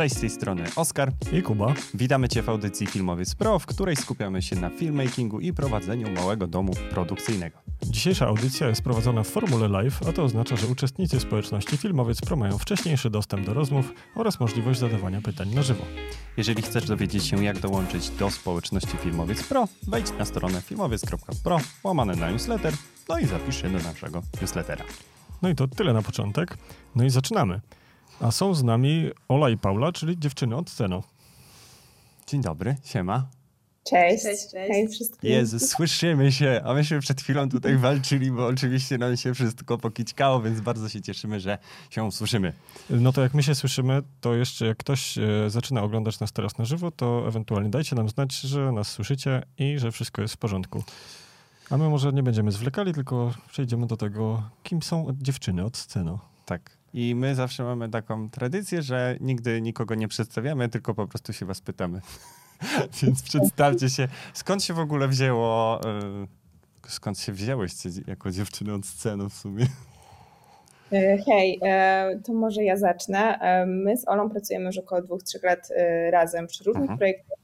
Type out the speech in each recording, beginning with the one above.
Cześć z tej strony Oskar i Kuba. Witamy Cię w audycji Filmowiec Pro, w której skupiamy się na filmmakingu i prowadzeniu małego domu produkcyjnego. Dzisiejsza audycja jest prowadzona w formule live, a to oznacza, że uczestnicy społeczności Filmowiec Pro mają wcześniejszy dostęp do rozmów oraz możliwość zadawania pytań na żywo. Jeżeli chcesz dowiedzieć się, jak dołączyć do społeczności Filmowiec Pro, wejdź na stronę filmowiec.pro, łamane na newsletter, no i zapisz się do naszego newslettera. No i to tyle na początek. No i zaczynamy. A są z nami Ola i Paula, czyli dziewczyny od Ceno. Dzień dobry, siema. Cześć. Cześć, cześć. Hej wszystkim. Jezu, słyszymy się, a myśmy przed chwilą tutaj walczyli, bo oczywiście nam się wszystko pokićkało, więc bardzo się cieszymy, że się słyszymy. No to jak my się słyszymy, to jeszcze jak ktoś e, zaczyna oglądać nas teraz na żywo, to ewentualnie dajcie nam znać, że nas słyszycie i że wszystko jest w porządku. A my może nie będziemy zwlekali, tylko przejdziemy do tego, kim są dziewczyny od sceny. Tak. I my zawsze mamy taką tradycję, że nigdy nikogo nie przedstawiamy, tylko po prostu się was pytamy. Więc przedstawcie się. Skąd się w ogóle wzięło, yy, skąd się wzięłyście jako dziewczyny od sceny w sumie? E, hej, e, to może ja zacznę. My z Olą pracujemy już około dwóch, trzech lat razem przy różnych mhm. projektach.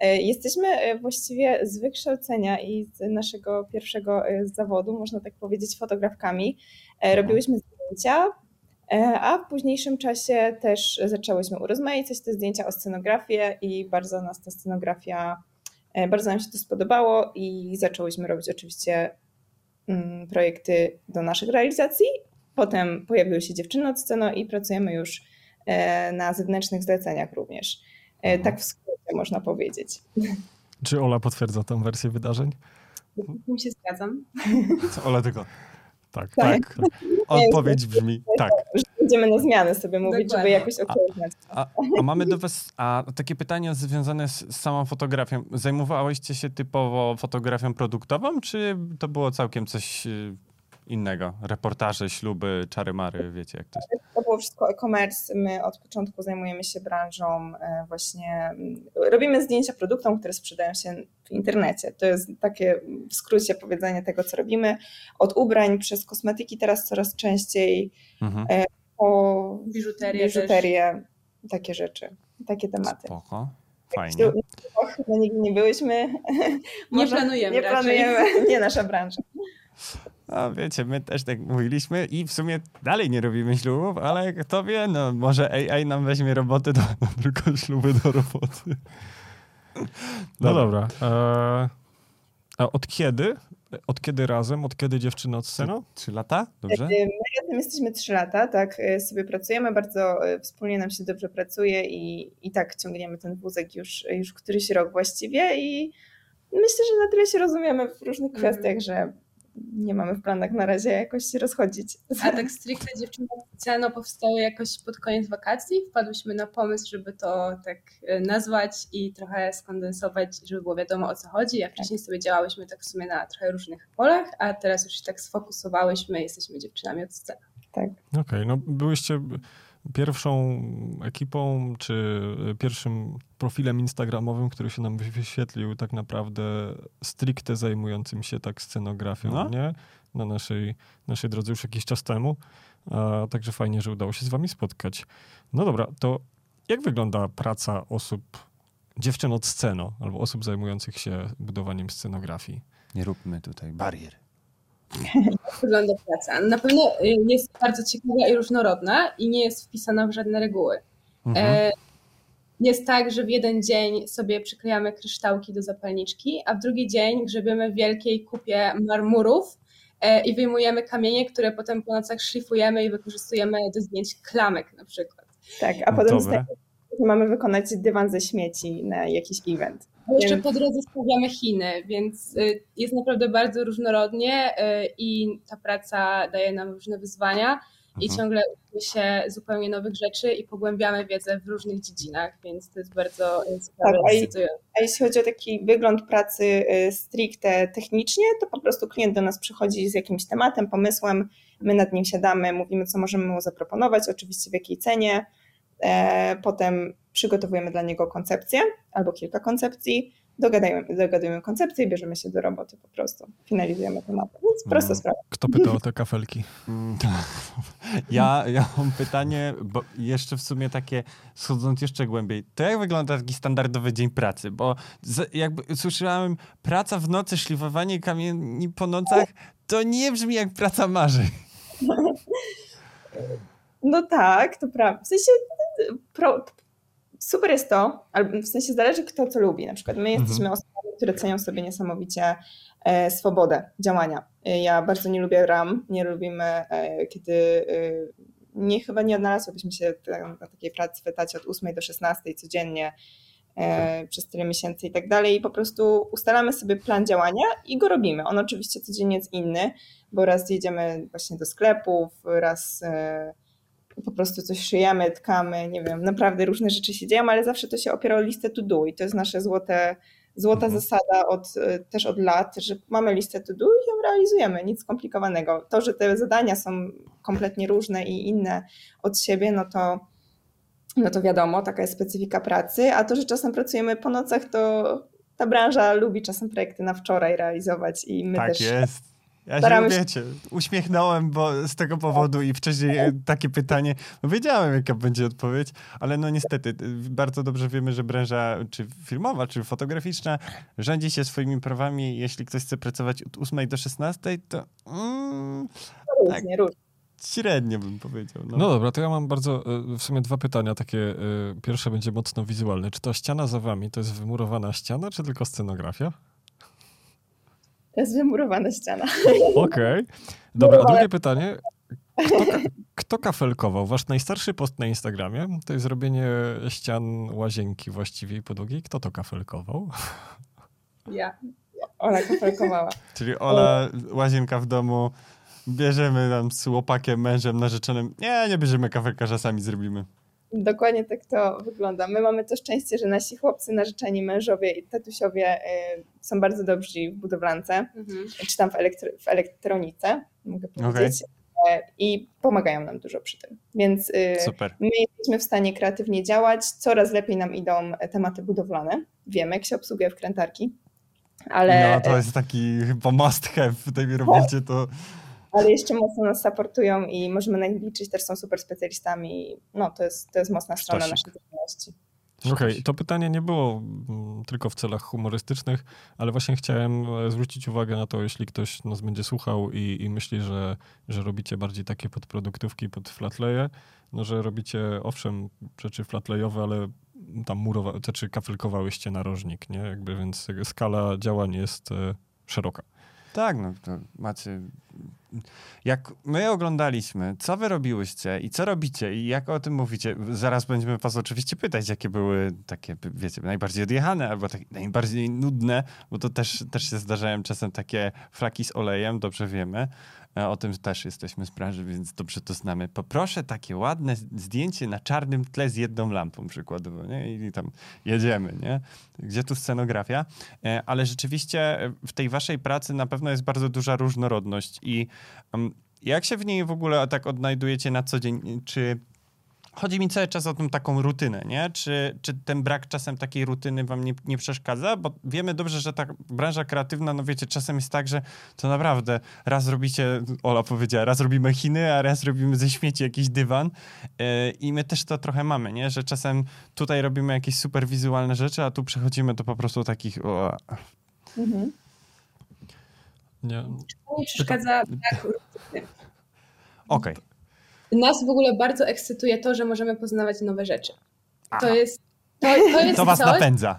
Jesteśmy właściwie z wykształcenia i z naszego pierwszego zawodu, można tak powiedzieć, fotografkami. Mhm. Robiłyśmy zdjęcia, E, a w późniejszym czasie też zaczęłyśmy urozmaicać te zdjęcia o scenografię i bardzo nas ta scenografia, e, bardzo nam się to spodobało i zaczęłyśmy robić oczywiście mm, projekty do naszych realizacji. Potem pojawiły się dziewczyny od sceno i pracujemy już e, na zewnętrznych zleceniach również. Mhm. Tak w skrócie można powiedzieć. Czy Ola potwierdza tę wersję wydarzeń? Z się zgadzam. Co Ola tylko tak, tak. tak. Odpowiedź brzmi tak. Będziemy na zmiany sobie mówić, Dokładnie. żeby jakoś okiełznać. A, a, a, mamy do was a, takie pytania związane z, z samą fotografią. Zajmowałyście się typowo fotografią produktową, czy to było całkiem coś y, innego. Reportaże, śluby, czary-mary, wiecie jak to jest. To było wszystko e-commerce. My od początku zajmujemy się branżą e, właśnie, mm, robimy zdjęcia produktom, które sprzedają się w internecie. To jest takie w skrócie powiedzenie tego, co robimy. Od ubrań przez kosmetyki teraz coraz częściej mhm. E, po biżuterię, biżuterię takie rzeczy, takie tematy. Spoko. Fajnie. Chyba nigdy nie byłyśmy. Nie planujemy. Nie planujemy, nie nasza branża. A wiecie, my też tak mówiliśmy i w sumie dalej nie robimy ślubów, ale kto wie, no może AI nam weźmie roboty, do, no, tylko śluby do roboty. No dobra. E, a od kiedy? Od kiedy razem? Od kiedy dziewczyny od scenu? Trzy lata? Dobrze? My razem jesteśmy trzy lata, tak e, sobie pracujemy, bardzo e, wspólnie nam się dobrze pracuje i, i tak ciągniemy ten wózek już, już któryś rok właściwie i myślę, że na tyle się rozumiemy w różnych mhm. kwestiach, że nie mamy w planach na razie jakoś się rozchodzić. A tak stricte dziewczyny specjalno powstały jakoś pod koniec wakacji. Wpadłyśmy na pomysł, żeby to tak e, nazwać i trochę skondensować, żeby było wiadomo o co chodzi. A wcześniej sobie działałyśmy tak w sumie na trochę różnych polach, a teraz już się tak sfokusowałyśmy, jesteśmy dziewczynami od sceny. Tak. Okej, okay, no byłyście pierwszą ekipą, czy pierwszym profilem instagramowym, który się nam wyświetlił tak naprawdę stricte zajmującym się tak scenografią, no. nie? Na naszej, naszej drodze już jakiś czas temu. A, także fajnie, że udało się z wami spotkać. No dobra, to jak wygląda praca osób, dziewczyn od sceno, albo osób zajmujących się budowaniem scenografii? Nie róbmy tutaj barier. Jak wygląda praca? Na pewno y, jest bardzo ciekawa i różnorodna i nie jest wpisana w żadne reguły. Mhm. E, jest tak, że w jeden dzień sobie przyklejamy kryształki do zapalniczki, a w drugi dzień grzebiemy w wielkiej kupie marmurów e, i wyjmujemy kamienie, które potem po nocach szlifujemy i wykorzystujemy do zdjęć klamek na przykład. Tak, a potem mamy wykonać dywan ze śmieci na jakiś event. A jeszcze po drodze stawiamy Chiny, więc y, jest naprawdę bardzo różnorodnie y, i ta praca daje nam różne wyzwania i mhm. ciągle uczymy się zupełnie nowych rzeczy i pogłębiamy wiedzę w różnych dziedzinach, więc to jest bardzo y, tak, a, a jeśli chodzi o taki wygląd pracy stricte technicznie, to po prostu klient do nas przychodzi z jakimś tematem, pomysłem, my nad nim siadamy, mówimy, co możemy mu zaproponować, oczywiście w jakiej cenie, potem przygotowujemy dla niego koncepcję albo kilka koncepcji, dogadujemy, dogadujemy koncepcję i bierzemy się do roboty po prostu. Finalizujemy temat. Więc prosta Mm. sprawa. Kto pyta o te kafelki? Mm, Ja, ja mam pytanie, bo jeszcze w sumie takie, schodząc jeszcze głębiej, to jak wygląda taki standardowy dzień pracy? Bo z, jakby słyszałem, praca w nocy, szlifowanie kamieni po nocach, to nie brzmi jak praca marzeń. No tak, to prawda. W sensie pro, super jest to, ale w sensie zależy kto co lubi. Na przykład my Mhm. jesteśmy osobami, które cenią sobie niesamowicie e, swobodę działania. E, Ja bardzo nie lubię ram, nie lubimy, e, kiedy nie chyba nie odnalazłybyśmy się na takiej pracy w etacie od 8 do 16 codziennie e, przez tyle miesięcy i tak dalej. I po prostu ustalamy sobie plan działania i go robimy. On oczywiście codziennie jest inny, bo raz jedziemy właśnie do sklepów, raz po prostu coś szyjemy, tkamy, nie wiem, naprawdę różne rzeczy się dzieją, ale zawsze to się opiera o listę to do i to jest nasze złote, złota Mhm. zasada od, e, też od lat, że mamy listę to do i ją realizujemy, nic skomplikowanego. To, że te zadania są kompletnie różne i inne od siebie, no to, no to wiadomo, taka jest specyfika pracy, a to, że czasem pracujemy po nocach, to ta branża lubi czasem projekty na wczoraj realizować i my tak też jest. Ja się, staramy się- wiecie, uśmiechnąłem bo z tego powodu i wcześniej e, takie pytanie, no wiedziałem jaka będzie odpowiedź, ale no niestety, y, bardzo dobrze wiemy, że branża czy filmowa, czy fotograficzna rządzi się swoimi prawami. Jeśli ktoś chce pracować od 8 do 16, to mm, różnie, różnie. średnio bym powiedział. No. No dobra, to ja mam bardzo, e, w sumie dwa pytania takie. e, Pierwsze będzie mocno wizualne. Czy ta ściana za wami to jest wymurowana ściana, czy tylko scenografia? To jest wymurowana ściana. Okej. Dobra, a drugie pytanie. Kto, kto kafelkował? Wasz najstarszy post na Instagramie to jest zrobienie ścian łazienki właściwie i podłogi. Kto to kafelkował? Ja. Ola kafelkowała. Czyli Ola, łazienka w domu, bierzemy tam z łopakiem, mężem, narzeczonym. Nie, nie bierzemy kafelkarza, sami zrobimy. Dokładnie tak to wygląda. My mamy to szczęście, że nasi chłopcy, narzeczeni mężowie i tatusiowie y, są bardzo dobrzy w budowlance, Mhm. czy tam w, elektro, w elektronice, mogę powiedzieć. E, I pomagają nam dużo przy tym. Więc y, Super. my jesteśmy w stanie kreatywnie działać. Coraz lepiej nam idą tematy budowlane. Wiemy, jak się obsługuje wkrętarki. Ale, No to jest taki chyba must have w tej robocie, to ale jeszcze mocno nas supportują i możemy na nich liczyć, też są super specjalistami. No, to jest, to jest mocna strona Sztosik. naszej działalności. Okej, to pytanie nie było mm, tylko w celach humorystycznych, ale właśnie chciałem e, zwrócić uwagę na to, jeśli ktoś nas będzie słuchał i, i myśli, że, że robicie bardziej takie podproduktówki pod flatleje, no że robicie owszem rzeczy flatlejowe, ale tam murowa, czy kafelkowałyście narożnik, nie? Jakby, więc skala działań jest e, szeroka. Tak, no to macie. Jak my oglądaliśmy, co wy robiłyście i co robicie i jak o tym mówicie, zaraz będziemy was oczywiście pytać, jakie były takie, wiecie, najbardziej odjechane albo takie najbardziej nudne, bo to też, też się zdarzają czasem takie flaki z olejem, dobrze wiemy. E, O tym też jesteśmy z więc dobrze to znamy. Poproszę takie ładne zdjęcie na czarnym tle z jedną lampą przykładowo, nie? I tam jedziemy, nie? Gdzie tu scenografia? E, Ale rzeczywiście e, w tej waszej pracy na pewno jest bardzo duża różnorodność i um, jak się w niej w ogóle tak odnajdujecie na co dzień? Czy chodzi mi cały czas o tą taką rutynę, nie? Czy, czy ten brak czasem takiej rutyny wam nie, nie przeszkadza? Bo wiemy dobrze, że ta branża kreatywna, no wiecie, czasem jest tak, że to naprawdę raz robicie, Ola powiedziała, raz robimy Chiny, a raz robimy ze śmieci jakiś dywan Yy, i my też to trochę mamy, nie? Że czasem tutaj robimy jakieś super wizualne rzeczy, a tu przechodzimy do po prostu takich o, Mhm. Nie, mi przeszkadza brak rutyny. okej. Nas w ogóle bardzo ekscytuje to, że możemy poznawać nowe rzeczy. Aha. To jest, to, to jest To was coś, napędza.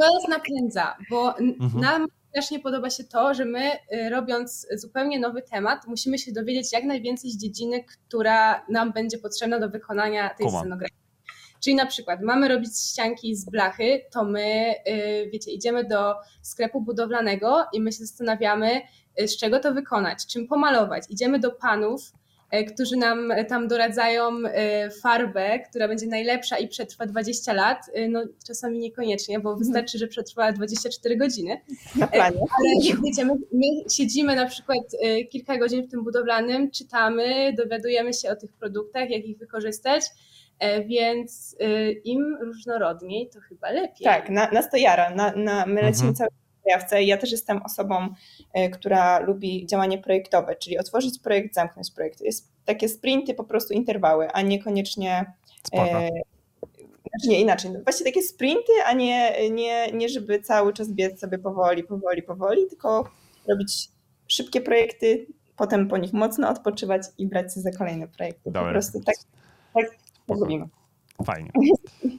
To nas napędza, bo Mhm. nam strasznie podoba się to, że my y, robiąc zupełnie nowy temat, musimy się dowiedzieć jak najwięcej z dziedziny, która nam będzie potrzebna do wykonania tej Kumam. scenografii. Czyli na przykład mamy robić ścianki z blachy, to my, y, wiecie, idziemy do sklepu budowlanego i my się zastanawiamy, y, z czego to wykonać, czym pomalować. Idziemy do panów, którzy nam y, tam doradzają y, farbę, która będzie najlepsza i przetrwa 20 lat. No czasami niekoniecznie, bo wystarczy, że przetrwa 24 godziny. Na planie. Ale wiecie, my, my siedzimy na przykład kilka godzin w tym budowlanym, czytamy, dowiadujemy się o tych produktach, jak ich wykorzystać. E, więc im różnorodniej, to chyba lepiej. Tak, na, nas to jara. Na, na, my lecimy mhm. cały czas Ja też jestem osobą, y, która lubi działanie projektowe, czyli otworzyć projekt, zamknąć projekt. Jest takie sprinty, po prostu interwały, a niekoniecznie. E, znaczy nie inaczej. No właśnie takie sprinty, a nie, nie, nie żeby cały czas biec sobie powoli, powoli, powoli, tylko robić szybkie projekty, potem po nich mocno odpoczywać i brać się za kolejne projekty. Dobra. Po prostu tak, tak robimy. Fajnie.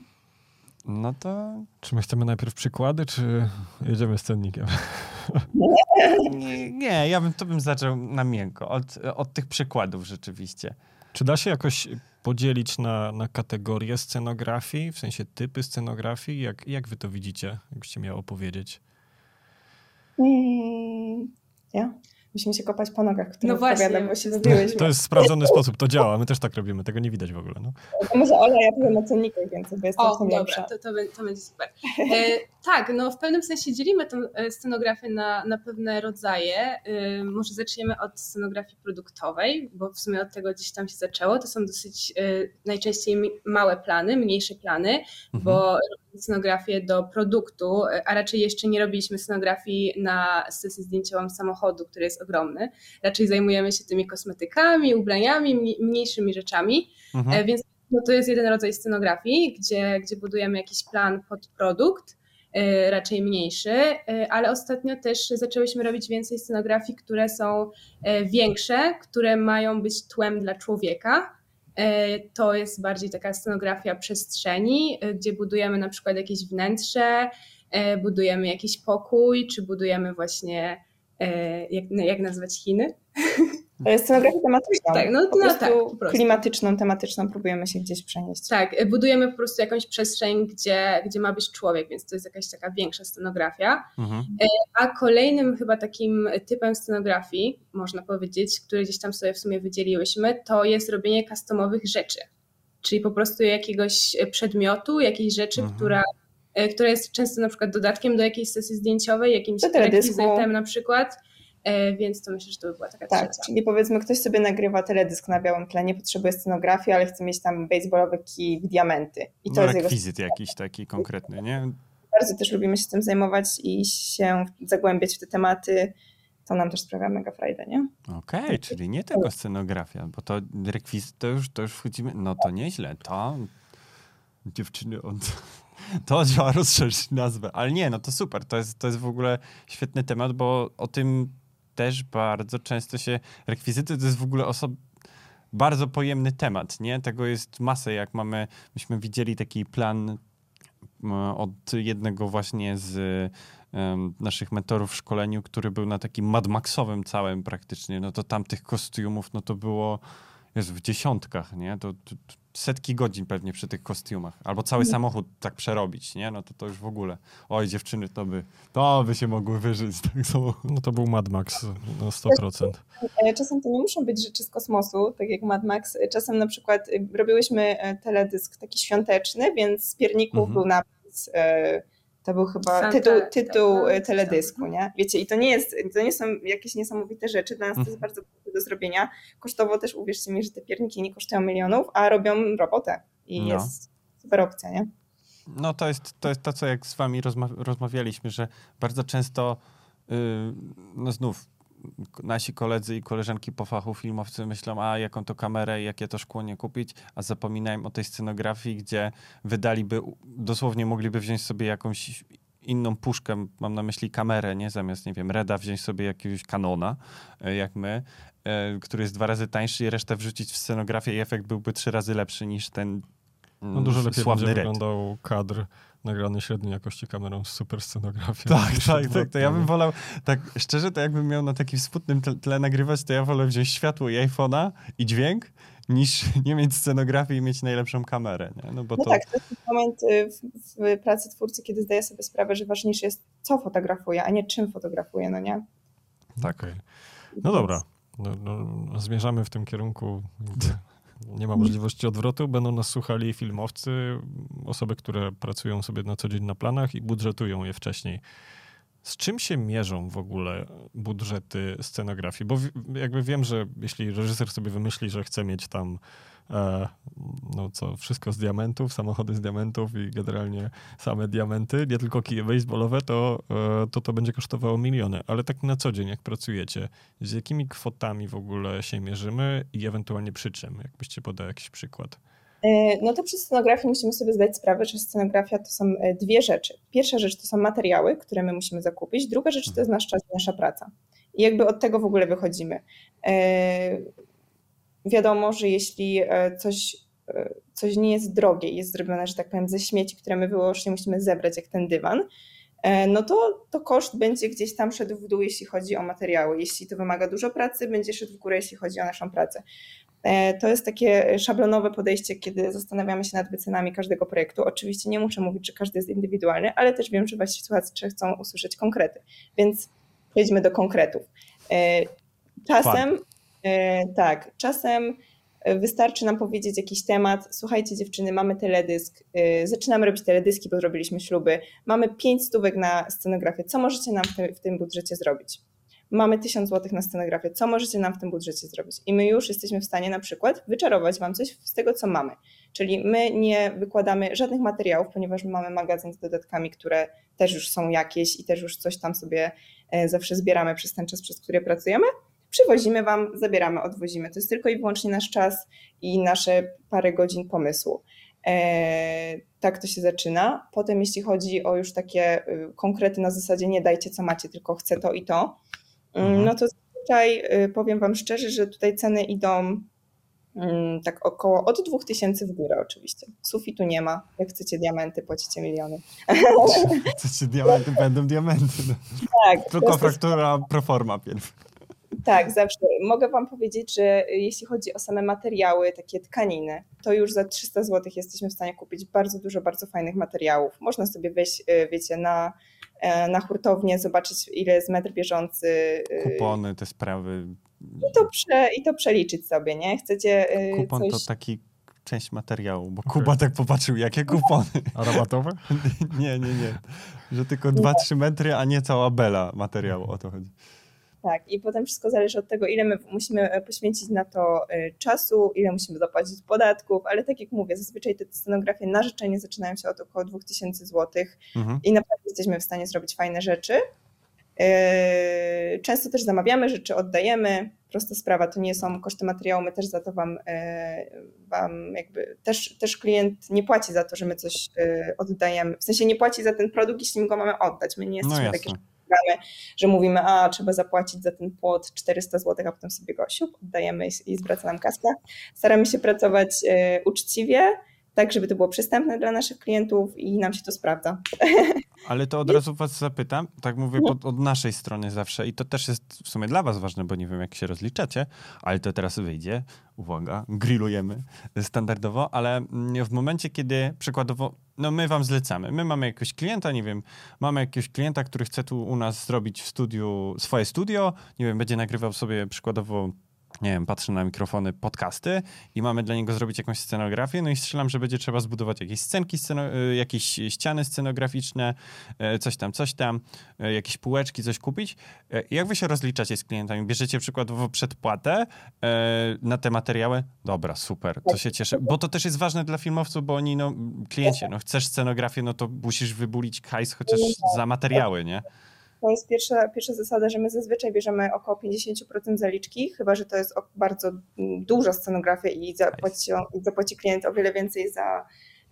No to. Czy my chcemy najpierw przykłady, czy jedziemy z cennikiem? Nie, nie ja bym to bym zaczął na miękko, od, od tych przykładów rzeczywiście. Czy da się jakoś podzielić na, na kategorie scenografii, w sensie typy scenografii? Jak, jak wy to widzicie, jakbyście miało powiedzieć? Hmm, ja? Musimy się kopać po nogach, które no właśnie, bo się wybiłeś. To jest sprawdzony sposób, to działa. My też tak robimy, tego nie widać w ogóle. No. To może Ola, ja powiem o cennikach więcej, bo jestem o, dobra, to, to, to, będzie super. E, tak, no w pewnym sensie dzielimy tę e, scenografię na, na pewne rodzaje. E, może zaczniemy od scenografii produktowej, bo w sumie od tego gdzieś tam się zaczęło. To są dosyć e, najczęściej małe plany, mniejsze plany, mhm. bo scenografię do produktu, a raczej jeszcze nie robiliśmy scenografii na sesję zdjęciową samochodu, który jest ogromny. Raczej zajmujemy się tymi kosmetykami, ubraniami, mniejszymi rzeczami, mhm. E, więc no to jest jeden rodzaj scenografii, gdzie, gdzie budujemy jakiś plan pod produkt, e, raczej mniejszy, e, ale ostatnio też zaczęłyśmy robić więcej scenografii, które są większe, które mają być tłem dla człowieka, to jest bardziej taka scenografia przestrzeni, e, gdzie budujemy na przykład jakieś wnętrze, e, budujemy jakiś pokój, czy budujemy właśnie, jak, jak nazwać Chiny? Scenografię tematyczną. Tak, no, no tak, klimatyczną, tematyczną próbujemy się gdzieś przenieść. Tak, budujemy po prostu jakąś przestrzeń, gdzie, gdzie ma być człowiek, więc to jest jakaś taka większa scenografia. Mhm. E, a kolejnym chyba takim typem scenografii, można powiedzieć, który gdzieś tam sobie w sumie wydzieliłyśmy, to jest robienie customowych rzeczy. Czyli po prostu jakiegoś przedmiotu, jakiejś rzeczy, mhm. która e, która jest często na przykład dodatkiem do jakiejś sesji zdjęciowej, jakimś rekwizytem na przykład E, więc to myślę, że to by była taka tak, trzecia. czyli powiedzmy ktoś sobie nagrywa teledysk na białym tle, nie potrzebuje scenografii, ale chce mieć tam baseballowy kij w diamenty. I to no, jest rekwizyt jego... jakiś taki konkretny, nie? Bardzo też lubimy się tym zajmować i się zagłębiać w te tematy. To nam też sprawia mega frajdę, nie? Okej, okay, czyli nie tylko scenografia, bo to rekwizyt to już, to już wchodzimy, no to nieźle, to dziewczyny od to działa rozszerzyć nazwę, ale nie, no to super, to jest, to jest w ogóle świetny temat, bo o tym też bardzo często się rekwizyty to jest w ogóle osob bardzo pojemny temat, nie? Tego jest masę, jak mamy, myśmy widzieli taki plan od jednego właśnie z naszych mentorów w szkoleniu, który był na takim Mad Maxowym całym praktycznie, no to tam tych kostiumów, no to było jest w dziesiątkach, nie? To, to, to, setki godzin pewnie przy tych kostiumach. Albo cały mm. samochód tak przerobić, nie? No to to już w ogóle. Oj, dziewczyny, to by, to by się mogły wyżyć tak samochodu. No to był Mad Max na 100%. E, czasem to nie muszą być rzeczy z kosmosu, tak jak Mad Max. Czasem na przykład y, robiłyśmy e, teledysk taki świąteczny, więc z pierników mhm. był napis... E, to był chyba Santa, tytuł, tytuł tak, teledysku, nie? Wiecie, i to nie, jest, to nie są jakieś niesamowite rzeczy, dla nas to jest mhm. bardzo proste do zrobienia. Kosztowo też uwierzcie mi, że te pierniki nie kosztują milionów, a robią robotę i no. jest super opcja, nie? No to jest, to jest to, co jak z wami rozma rozmawialiśmy, że bardzo często yy, no znów nasi koledzy i koleżanki po fachu filmowcy myślą, a jaką to kamerę i jakie to szkło nie kupić, a zapominają o tej scenografii, gdzie wydaliby, dosłownie mogliby wziąć sobie jakąś inną puszkę, mam na myśli kamerę, nie? Zamiast, nie wiem, Reda wziąć sobie jakiegoś Canona, e, jak my, e, który jest dwa razy tańszy i resztę wrzucić w scenografię i efekt byłby trzy razy lepszy niż ten no dużo lepiej będzie red. wyglądał kadr nagrany średniej jakości kamerą z super scenografią. Tak, tak, tak. To ja bym wolał, tak szczerze, to jakbym miał na takim smutnym tle nagrywać, to ja wolę wziąć światło i iPhone'a i dźwięk, niż nie mieć scenografii i mieć najlepszą kamerę. Nie? No, bo no to... tak, to jest moment y, w, w, pracy twórcy, kiedy zdaję sobie sprawę, że ważniejsze jest, co fotografuję, a nie czym fotografuję, no nie? Tak. Okay. No dobra. No, no, zmierzamy w tym kierunku, nie ma możliwości odwrotu. Będą nas słuchali filmowcy, osoby, które pracują sobie na co dzień na planach i budżetują je wcześniej. z czym się mierzą w ogóle budżety scenografii? Bo jakby wiem, że jeśli reżyser sobie wymyśli, że chce mieć tam no co, wszystko z diamentów, samochody z diamentów i generalnie same diamenty, nie tylko kije baseballowe, to, e, to to będzie kosztowało miliony. Ale tak na co dzień, jak pracujecie, z jakimi kwotami w ogóle się mierzymy i ewentualnie przy czym? Jakbyście podał jakiś przykład. E, no to przy scenografii musimy sobie zdać sprawę, że scenografia to są e, dwie rzeczy. Pierwsza rzecz to są materiały, które my musimy zakupić, druga rzecz to jest nasz czas nasza praca. I jakby od tego w ogóle wychodzimy. E, wiadomo, że jeśli coś, coś nie jest drogie, jest zrobione, że tak powiem, ze śmieci, które my wyłącznie musimy zebrać, jak ten dywan, no to, to koszt będzie gdzieś tam szedł w dół, jeśli chodzi o materiały. Jeśli to wymaga dużo pracy, będzie szedł w górę, jeśli chodzi o naszą pracę. E, to jest takie szablonowe podejście, kiedy zastanawiamy się nad wycenami każdego projektu. Oczywiście nie muszę mówić, że każdy jest indywidualny, ale też wiem, że wasi słuchacze chcą usłyszeć konkrety, więc przejdźmy do konkretów. E, czasem, e, tak, czasem wystarczy nam powiedzieć jakiś temat. Słuchajcie, dziewczyny, mamy teledysk, zaczynamy robić teledyski, bo zrobiliśmy śluby, mamy pięć stówek na scenografię. Co możecie nam w tym budżecie zrobić? mamy 1000 zł na scenografię, co możecie nam w tym budżecie zrobić? I my już jesteśmy w stanie na przykład wyczarować Wam coś z tego, co mamy. Czyli my nie wykładamy żadnych materiałów, ponieważ my mamy magazyn z dodatkami, które też już są jakieś i też już coś tam sobie e, zawsze zbieramy przez ten czas, przez który pracujemy. Przywozimy Wam, zabieramy, odwozimy. To jest tylko i wyłącznie nasz czas i nasze parę godzin pomysłu. Eee, tak to się zaczyna. Potem, jeśli chodzi o już takie y, konkrety na zasadzie nie dajcie co macie, tylko chcę to i to, Mhm. No to zazwyczaj y, powiem Wam szczerze, że tutaj ceny idą mm, tak około od 2000 w górę oczywiście. Sufitu nie ma. Jak chcecie diamenty, płacicie miliony. Chcecie diamenty, będą diamenty. Tak. Tylko fraktura proforma pierw. Tak, zawsze. Mogę Wam powiedzieć, że jeśli chodzi o same materiały, takie tkaniny, to już za 300 zł jesteśmy w stanie kupić bardzo dużo bardzo fajnych materiałów. Można sobie wejść, y, wiecie, na E, na hurtownię, zobaczyć ile jest metr bieżący. Y, Kupony, te sprawy. I to, prze, i to przeliczyć sobie, nie? Chcecie Kupon coś... to taki część materiału, bo Kuba tak popatrzył, jakie kupony. A rabatowe? nie, nie, nie. Że tylko 2-3 metry, a nie cała bela materiału, o to chodzi. Tak, i potem wszystko zależy od tego, ile my musimy e, poświęcić na to e, czasu, ile musimy zapłacić podatków, ale tak jak mówię, zazwyczaj te scenografie na życzenie zaczynają się od około 2000 zł mhm. i naprawdę jesteśmy w stanie zrobić fajne rzeczy. E, często też zamawiamy rzeczy, oddajemy. Prosta sprawa, to nie są koszty materiału, my też za to wam, wam jakby, też, też klient nie płaci za to, że my coś oddajemy. W sensie nie płaci za ten produkt, jeśli my go mamy oddać. My nie no jesteśmy no takie że mówimy, a trzeba zapłacić za ten płot 400 zł, a potem sobie go siup, oddajemy i zwraca nam kaskę. Staramy się pracować e, uczciwie, tak żeby to było przystępne dla naszych klientów i nam się to sprawdza. Ale to od razu was zapytam, tak mówię pod, od naszej strony zawsze i to też jest w sumie dla was ważne, bo nie wiem jak się rozliczacie, ale to teraz wyjdzie, uwaga, grillujemy standardowo, ale mm, w momencie, kiedy przykładowo, no my wam zlecamy, my mamy jakiegoś klienta, nie wiem, mamy jakiegoś klienta, który chce tu u nas zrobić w studiu, swoje studio, nie wiem, będzie nagrywał sobie przykładowo nie wiem, patrzę na mikrofony, podcasty i mamy dla niego zrobić jakąś scenografię, no i strzelam, że będzie trzeba zbudować jakieś scenki, sceno- y, jakieś ściany scenograficzne, y, coś tam, coś tam, y, jakieś półeczki, coś kupić. Jak wy się rozliczacie z klientami? Bierzecie przykładowo przedpłatę na te materiały? Dobra, super, to się cieszę, bo to też jest ważne dla filmowców, bo oni, no, kliencie, no chcesz scenografię, no to musisz wybulić hajs chociaż za materiały, nie? To jest pierwsza, pierwsza zasada, że my zazwyczaj bierzemy około 50% zaliczki, chyba że to jest bardzo duża scenografia i zapłaci, zapłaci klient o wiele więcej za,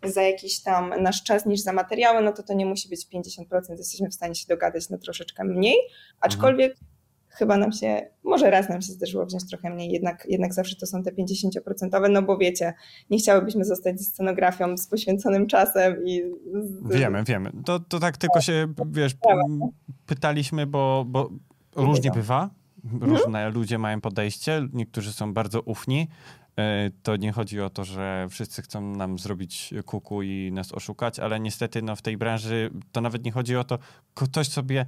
za jakiś tam nasz czas niż za materiały, no to to nie musi być 50%, jesteśmy w stanie się dogadać na troszeczkę mniej, aczkolwiek mhm chyba nam się, może raz nam się zdarzyło wziąć trochę mniej, jednak, jednak zawsze to są te 50%, no bo wiecie, nie chciałybyśmy zostać ze scenografią z poświęconym czasem i... Z... Wiemy, wiemy. To, to tak tylko się, wiesz, pytaliśmy, bo, bo różnie bywa, mhm. różne ludzie mają podejście, niektórzy są bardzo ufni, e, to nie chodzi o to, że wszyscy chcą nam zrobić kuku i nas oszukać, ale niestety no, w tej branży to nawet nie chodzi o to, ktoś sobie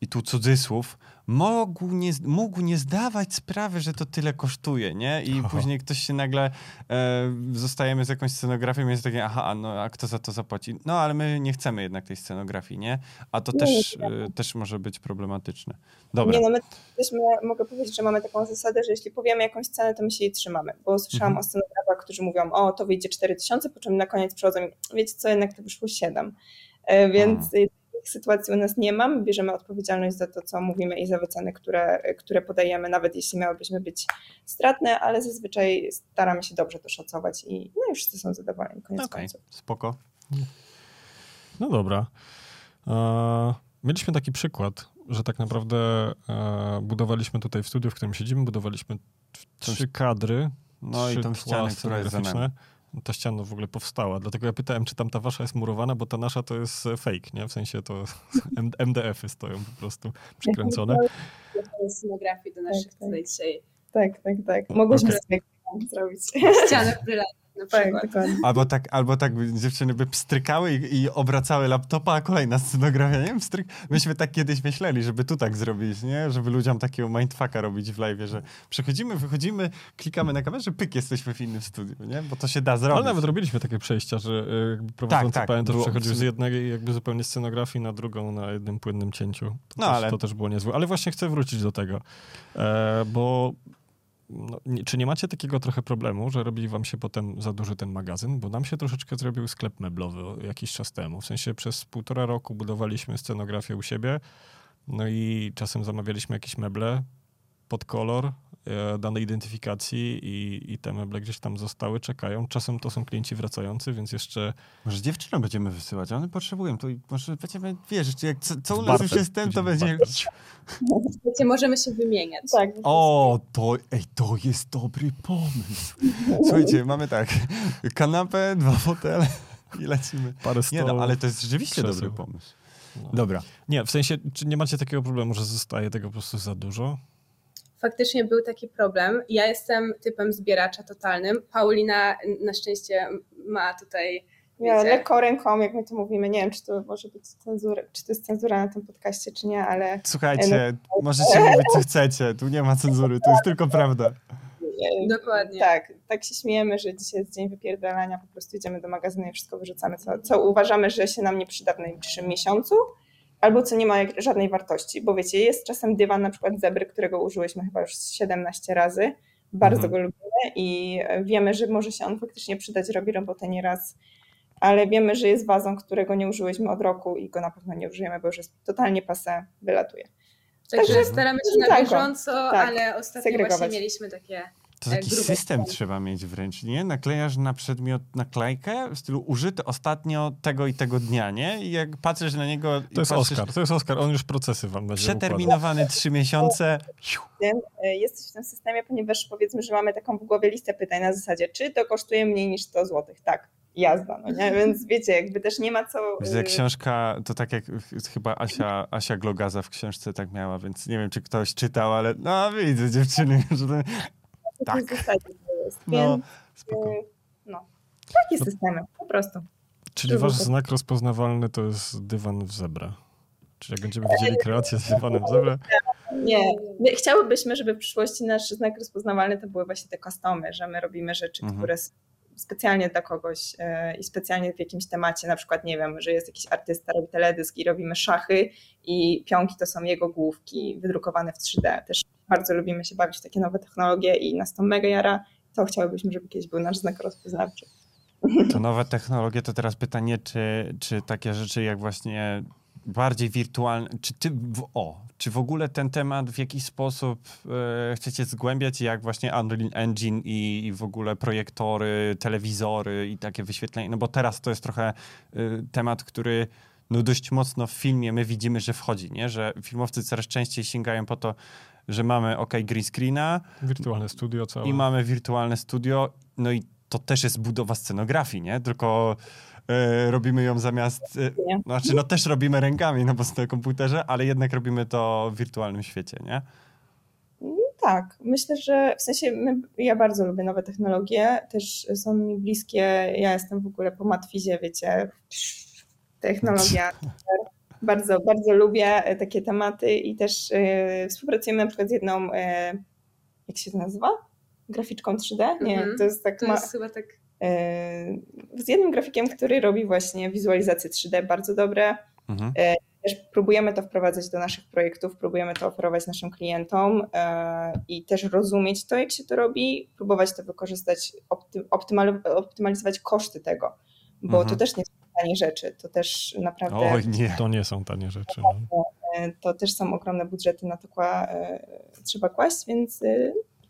i tu cudzysłów, mógł nie, mógł nie zdawać sprawy, że to tyle kosztuje, nie? I Oho. później ktoś się nagle, e, zostajemy z jakąś scenografią i jest takie, aha, no a kto za to zapłaci? No, ale my nie chcemy jednak tej scenografii, nie? A to nie, też, nie. E, też może być problematyczne. Dobra. Nie, no my też mogę powiedzieć, że mamy taką zasadę, że jeśli powiemy jakąś cenę, to my się jej trzymamy, bo słyszałam mhm. o scenografach, którzy mówią, o, to wyjdzie 4000, po czym na koniec przychodzą i wiecie co, jednak to wyszło 7. E, więc Aha takich sytuacji u nas nie mam. Bierzemy odpowiedzialność za to, co mówimy i za wyceny, które, które podajemy, nawet jeśli miałybyśmy być stratne, ale zazwyczaj staramy się dobrze to szacować i no i wszyscy są zadowoleni, koniec okay. końców. Spoko. No dobra. E, mieliśmy taki przykład, że tak naprawdę e, budowaliśmy tutaj w studiu, w którym siedzimy, budowaliśmy trzy kadry, no i tą ścianę, która jest za nami ta ściana w ogóle powstała. Dlatego ja pytałem, czy tam ta wasza jest murowana, bo ta nasza to jest e, fake, nie? W sensie to MDF-y stoją po prostu przykręcone. To jest scenografii do naszych tak, tak. dzisiaj. Tak, tak, tak. Mogłyśmy okay. zrobić. Ścianę brylantów na tak, albo tak, albo tak dziewczyny by pstrykały i, i obracały laptopa, a kolejna scenografia, nie wiem, stryk... Myśmy tak kiedyś myśleli, żeby tu tak zrobić, nie? Żeby ludziom takiego mindfucka robić w live, że przechodzimy, wychodzimy, klikamy na kamerze, pyk, jesteśmy w innym studiu, nie? Bo to się da zrobić. Ale nawet robiliśmy takie przejścia, że e, jakby prowadzący tak, tak, pamiętasz, przechodził z jednej jakby zupełnie scenografii na drugą na jednym płynnym cięciu. To, no, też, ale... to też było niezłe. Ale właśnie chcę wrócić do tego, e, bo no, nie, czy nie macie takiego trochę problemu, że robi wam się potem za duży ten magazyn? Bo nam się troszeczkę zrobił sklep meblowy jakiś czas temu. W sensie przez półtora roku budowaliśmy scenografię u siebie, no i czasem zamawialiśmy jakieś meble pod kolor, danej identyfikacji i, i te meble gdzieś tam zostały, czekają. Czasem to są klienci wracający, więc jeszcze... Może dziewczynom będziemy wysyłać, one potrzebują, to może będziemy, wiesz, jak co, co u nas już jest ten, to będzie... Wiecie, możemy się wymieniać. Tak. O, to, ej, to jest dobry pomysł. Słuchajcie, mamy tak, kanapę, dwa fotele i lecimy. Parę Nie no, ale to jest rzeczywiście krzeseł. dobry pomysł. No. Dobra. Nie, w sensie, czy nie macie takiego problemu, że zostaje tego po prostu za dużo? Faktycznie był taki problem. Ja jestem typem zbieracza totalnym. Paulina na szczęście ma tutaj. Ja lekko ręką, jak my to mówimy. Nie wiem, czy to może być cenzura, czy to jest cenzura na tym podcaście, czy nie, ale. Słuchajcie, no... możecie mówić, co chcecie. Tu nie ma cenzury, to jest tylko prawda. Dokładnie. Tak, tak się śmiejemy, że dzisiaj jest dzień wypierdalania, po prostu idziemy do magazynu i wszystko wyrzucamy, co, co uważamy, że się nam nie przyda w najbliższym miesiącu albo co nie ma żadnej wartości, bo wiecie, jest czasem dywan na przykład zebry, którego użyłyśmy chyba już 17 razy, bardzo mhm. go lubimy i wiemy, że może się on faktycznie przydać, robi robotę nieraz, ale wiemy, że jest wazą, którego nie użyłyśmy od roku i go na pewno nie użyjemy, bo już jest totalnie pase, wylatuje. Także, Także staramy się na bieżąco, tak, ale ostatnio właśnie mieliśmy takie to taki system trzeba mieć wręcz, nie? Naklejasz na przedmiot naklejkę w stylu użyty ostatnio tego i tego dnia, nie? I jak patrzysz na niego... To jest patrzysz, Oscar, to jest Oscar, on już procesy wam będzie Przeterminowany trzy miesiące. E, jesteś w tym systemie, ponieważ powiedzmy, że mamy taką w głowie listę pytań na zasadzie, czy to kosztuje mniej niż 100 zł? Tak, jazda, no nie? Więc wiecie, jakby też nie ma co... Widzę, y, książka, to tak jak chyba Asia, Asia Glogaza w książce tak miała, więc nie wiem, czy ktoś czytał, ale no widzę dziewczyny, że tak. jest. No, spoko. Y, no, takie no. systemy, po prostu. Czyli wasz znak rozpoznawalny to jest dywan w zebra. Czyli jak będziemy widzieli kreację z dywanem w zebra? Nie. My chciałybyśmy, żeby w przyszłości nasz znak rozpoznawalny to były właśnie te customy, że my robimy rzeczy, mhm. które specjalnie dla kogoś y, i specjalnie w jakimś temacie, na przykład nie wiem, że jest jakiś artysta, robi teledysk i robimy szachy i pionki to są jego główki wydrukowane w 3D. Też bardzo lubimy się bawić w takie nowe technologie i nas to mega jara. To chciałybyśmy, żeby kiedyś był nasz znak rozpoznawczy. To nowe technologie, to teraz pytanie, czy, czy takie rzeczy jak właśnie bardziej wirtualne, czy ty, o, czy w ogóle ten temat w jakiś sposób e, chcecie zgłębiać, jak właśnie Unreal Engine i, i, w ogóle projektory, telewizory i takie wyświetlenie, no bo teraz to jest trochę e, temat, który no dość mocno w filmie my widzimy, że wchodzi, nie? że filmowcy coraz częściej sięgają po to, że mamy ok green screena. Wirtualne studio całe. I mamy wirtualne studio, no i to też jest budowa scenografii, nie? Tylko y, robimy ją zamiast, y, znaczy no też robimy rękami, no bo na komputerze, ale jednak robimy to w wirtualnym świecie, nie? Tak, myślę, że w sensie my, ja bardzo lubię nowe technologie, też są mi bliskie, ja jestem w ogóle po matwizie, wiecie, technologia. Bardzo, bardzo lubię takie tematy i też yy, współpracujemy na przykład z jedną, yy, jak się to nazywa? Graficzką 3D? Nie, -hmm. to jest tak. To ma, jest chyba tak. Z jednym grafikiem, który robi właśnie wizualizację 3D bardzo dobre. Mhm. Też próbujemy to wprowadzać do naszych projektów, próbujemy to oferować naszym klientom i też rozumieć to, jak się to robi, próbować to wykorzystać, optymalizować koszty tego, bo mhm. to też nie są tanie rzeczy, to też naprawdę... Oj nie, to nie są tanie rzeczy. No. To też są ogromne budżety na to kła, trzeba kłaść, więc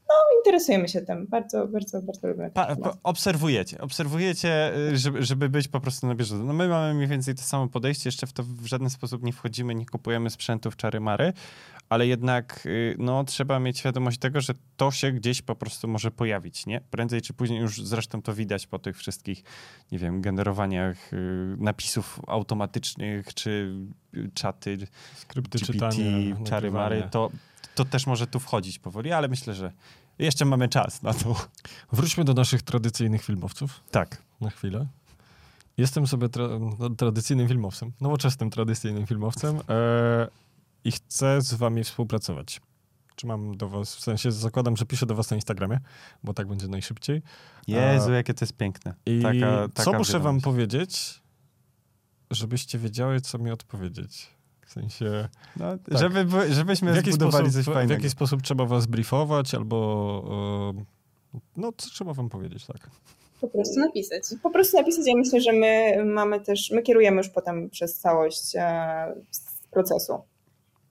no, interesujemy się tym. Bardzo, bardzo, bardzo lubimy. Pa, obserwujecie, obserwujecie, y, żeby, żeby być po prostu na bieżąco. No my mamy mniej więcej to samo podejście, jeszcze w to w żaden sposób nie wchodzimy, nie kupujemy sprzętów czary mary, ale jednak y, no, trzeba mieć świadomość tego, że to się gdzieś po prostu może pojawić, nie? Prędzej czy później już zresztą to widać po tych wszystkich, nie wiem, generowaniach y, napisów automatycznych, czy czaty, skrypty GPT, czytania, czary mary, to to też może tu wchodzić powoli, ale myślę, że jeszcze mamy czas na to. Wróćmy do naszych tradycyjnych filmowców. Tak. Na chwilę. Jestem sobie tra no, tradycyjnym filmowcem, nowoczesnym tradycyjnym filmowcem e i chcę z wami współpracować. Czy mam do was, w sensie zakładam, że piszę do was na Instagramie, bo tak będzie najszybciej. Jezu, jakie to jest piękne. I taka, taka co muszę wam powiedzieć, żebyście wiedziały, co mi odpowiedzieć. W sensie... No, tak. żeby, żebyśmy w zbudowali sposób, coś fajnego. W jaki sposób trzeba was briefować, albo... no, co trzeba wam powiedzieć, tak? Po prostu napisać. Po prostu napisać. Ja myślę, że my mamy też, my kierujemy już potem przez całość e, procesu.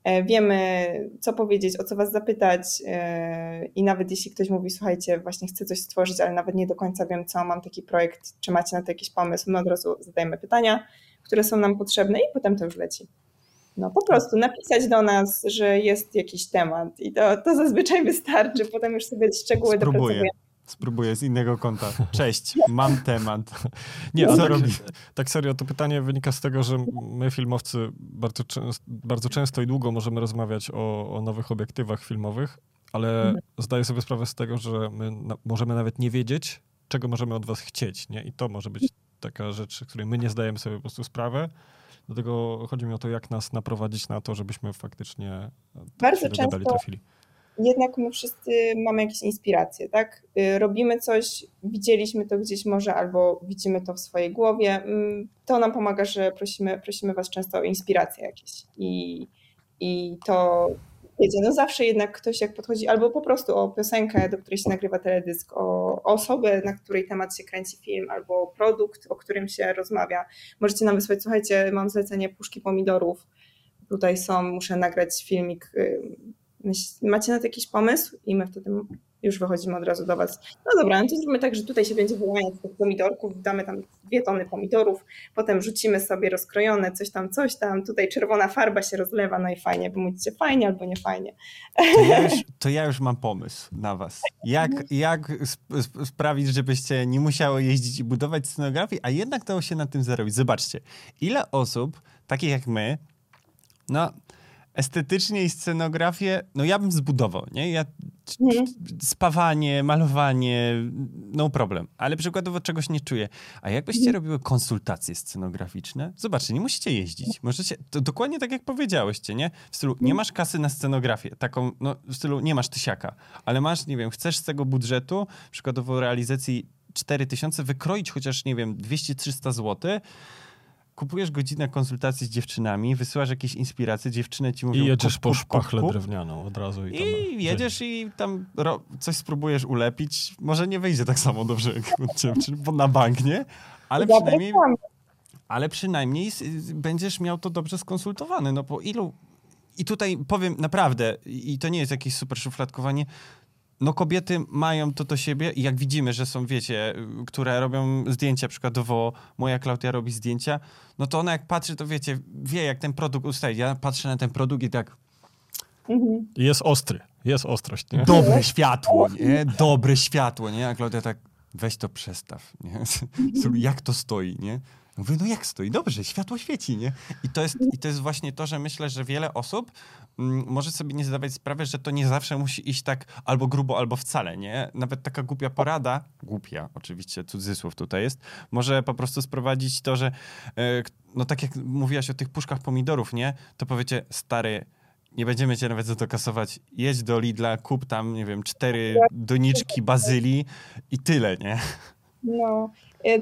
E, wiemy, co powiedzieć, o co was zapytać e, i nawet jeśli ktoś mówi, słuchajcie, właśnie chcę coś stworzyć, ale nawet nie do końca wiem, co, mam taki projekt, czy macie na to jakiś pomysł, no od razu zadajemy pytania, które są nam potrzebne i potem to już leci. No po prostu napisać do nas, że jest jakiś temat i to, to zazwyczaj wystarczy, potem już sobie szczegóły Spróbuję. dopracujemy. Spróbuję z innego kąta. Cześć, mam temat. Nie, co tak, robi? Tak serio, to pytanie wynika z tego, że my filmowcy bardzo, często, bardzo często i długo możemy rozmawiać o, o nowych obiektywach filmowych, ale mhm. zdaję sobie sprawę z tego, że my na, możemy nawet nie wiedzieć, czego możemy od was chcieć, nie? I to może być taka rzecz, której my nie zdajemy sobie po prostu sprawy. Dlatego chodzi mi o to, jak nas naprowadzić na to, żebyśmy faktycznie Bardzo często trafili. Jednak my wszyscy mamy jakieś inspiracje, tak? Y, robimy coś, widzieliśmy to gdzieś może, albo widzimy to w swojej głowie. Mm, to nam pomaga, że prosimy, prosimy Was często o inspiracje jakieś. I, i to wiecie, no zawsze jednak ktoś jak podchodzi, albo po prostu o piosenkę, do której się nagrywa teledysk, o osobę, na której temat się kręci film, albo produkt, o którym się rozmawia. Możecie nam wysłać, słuchajcie, mam zlecenie puszki pomidorów, tutaj są, muszę nagrać filmik, macie na to jakiś pomysł? I my wtedy już wychodzimy od razu do Was. No dobra, no to zróbmy tak, że tutaj się będzie wyłaniać tych pomidorków, damy tam dwie tony pomidorów, potem rzucimy sobie rozkrojone coś tam, coś tam, tutaj czerwona farba się rozlewa, no i fajnie, wy mówicie fajnie albo nie fajnie. To ja już, to ja już mam pomysł na Was. Jak, jak sp sprawić, żebyście nie musiały jeździć i budować scenografii, a jednak dało się na tym zarobić. Zobaczcie, ile osób, takich jak my, no estetycznie i scenografię, no ja bym zbudował, nie? Ja, mhm. spawanie, malowanie, no problem. Ale przykładowo czegoś nie czuję. A jakbyście mhm. robiły konsultacje scenograficzne? Zobaczcie, nie musicie jeździć. Możecie, to dokładnie tak jak powiedziałyście, nie? W stylu, nie mhm. masz kasy na scenografię, taką, no w stylu, nie masz tysiaka, ale masz, nie wiem, chcesz z tego budżetu, przykładowo realizacji 4000, wykroić chociaż, nie wiem, 200-300 złotych, kupujesz godzinę konsultacji z dziewczynami, wysyłasz jakieś inspiracje, dziewczyny ci mówią... I jedziesz kup, po szpachlę kup, drewnianą od razu. I, I jedziesz i tam ro, coś spróbujesz ulepić. Może nie wyjdzie tak samo dobrze jak u dziewczyn, bo na bank, nie? Ale przynajmniej... Ale przynajmniej będziesz miał to dobrze skonsultowane. No po ilu... I tutaj powiem naprawdę, i to nie jest jakieś super szufladkowanie, no kobiety mają to do siebie i jak widzimy, że są, wiecie, które robią zdjęcia, przykładowo moja Klaudia robi zdjęcia, no to ona jak patrzy, to wiecie, wie jak ten produkt ustaje. Ja patrzę na ten produkt i tak... Mhm. Jest ostry, jest ostrość, nie? Dobre światło, nie? Dobre światło, nie? A Klaudia tak, weź to przestaw, nie? Jak to stoi, nie? Mówię, no jak stoi? Dobrze, światło świeci, nie? I to jest, i to jest właśnie to, że myślę, że wiele osób mm, może sobie nie zdawać sprawy, że to nie zawsze musi iść tak albo grubo, albo wcale, nie? Nawet taka głupia porada, głupia, oczywiście cudzysłów tutaj jest, może po prostu sprowadzić to, że e, no tak jak mówiłaś o tych puszkach pomidorów, nie? To powiecie, stary, nie będziemy cię nawet za to kasować. Jedź do Lidla, kup tam, nie wiem, cztery doniczki bazylii i tyle, nie? No,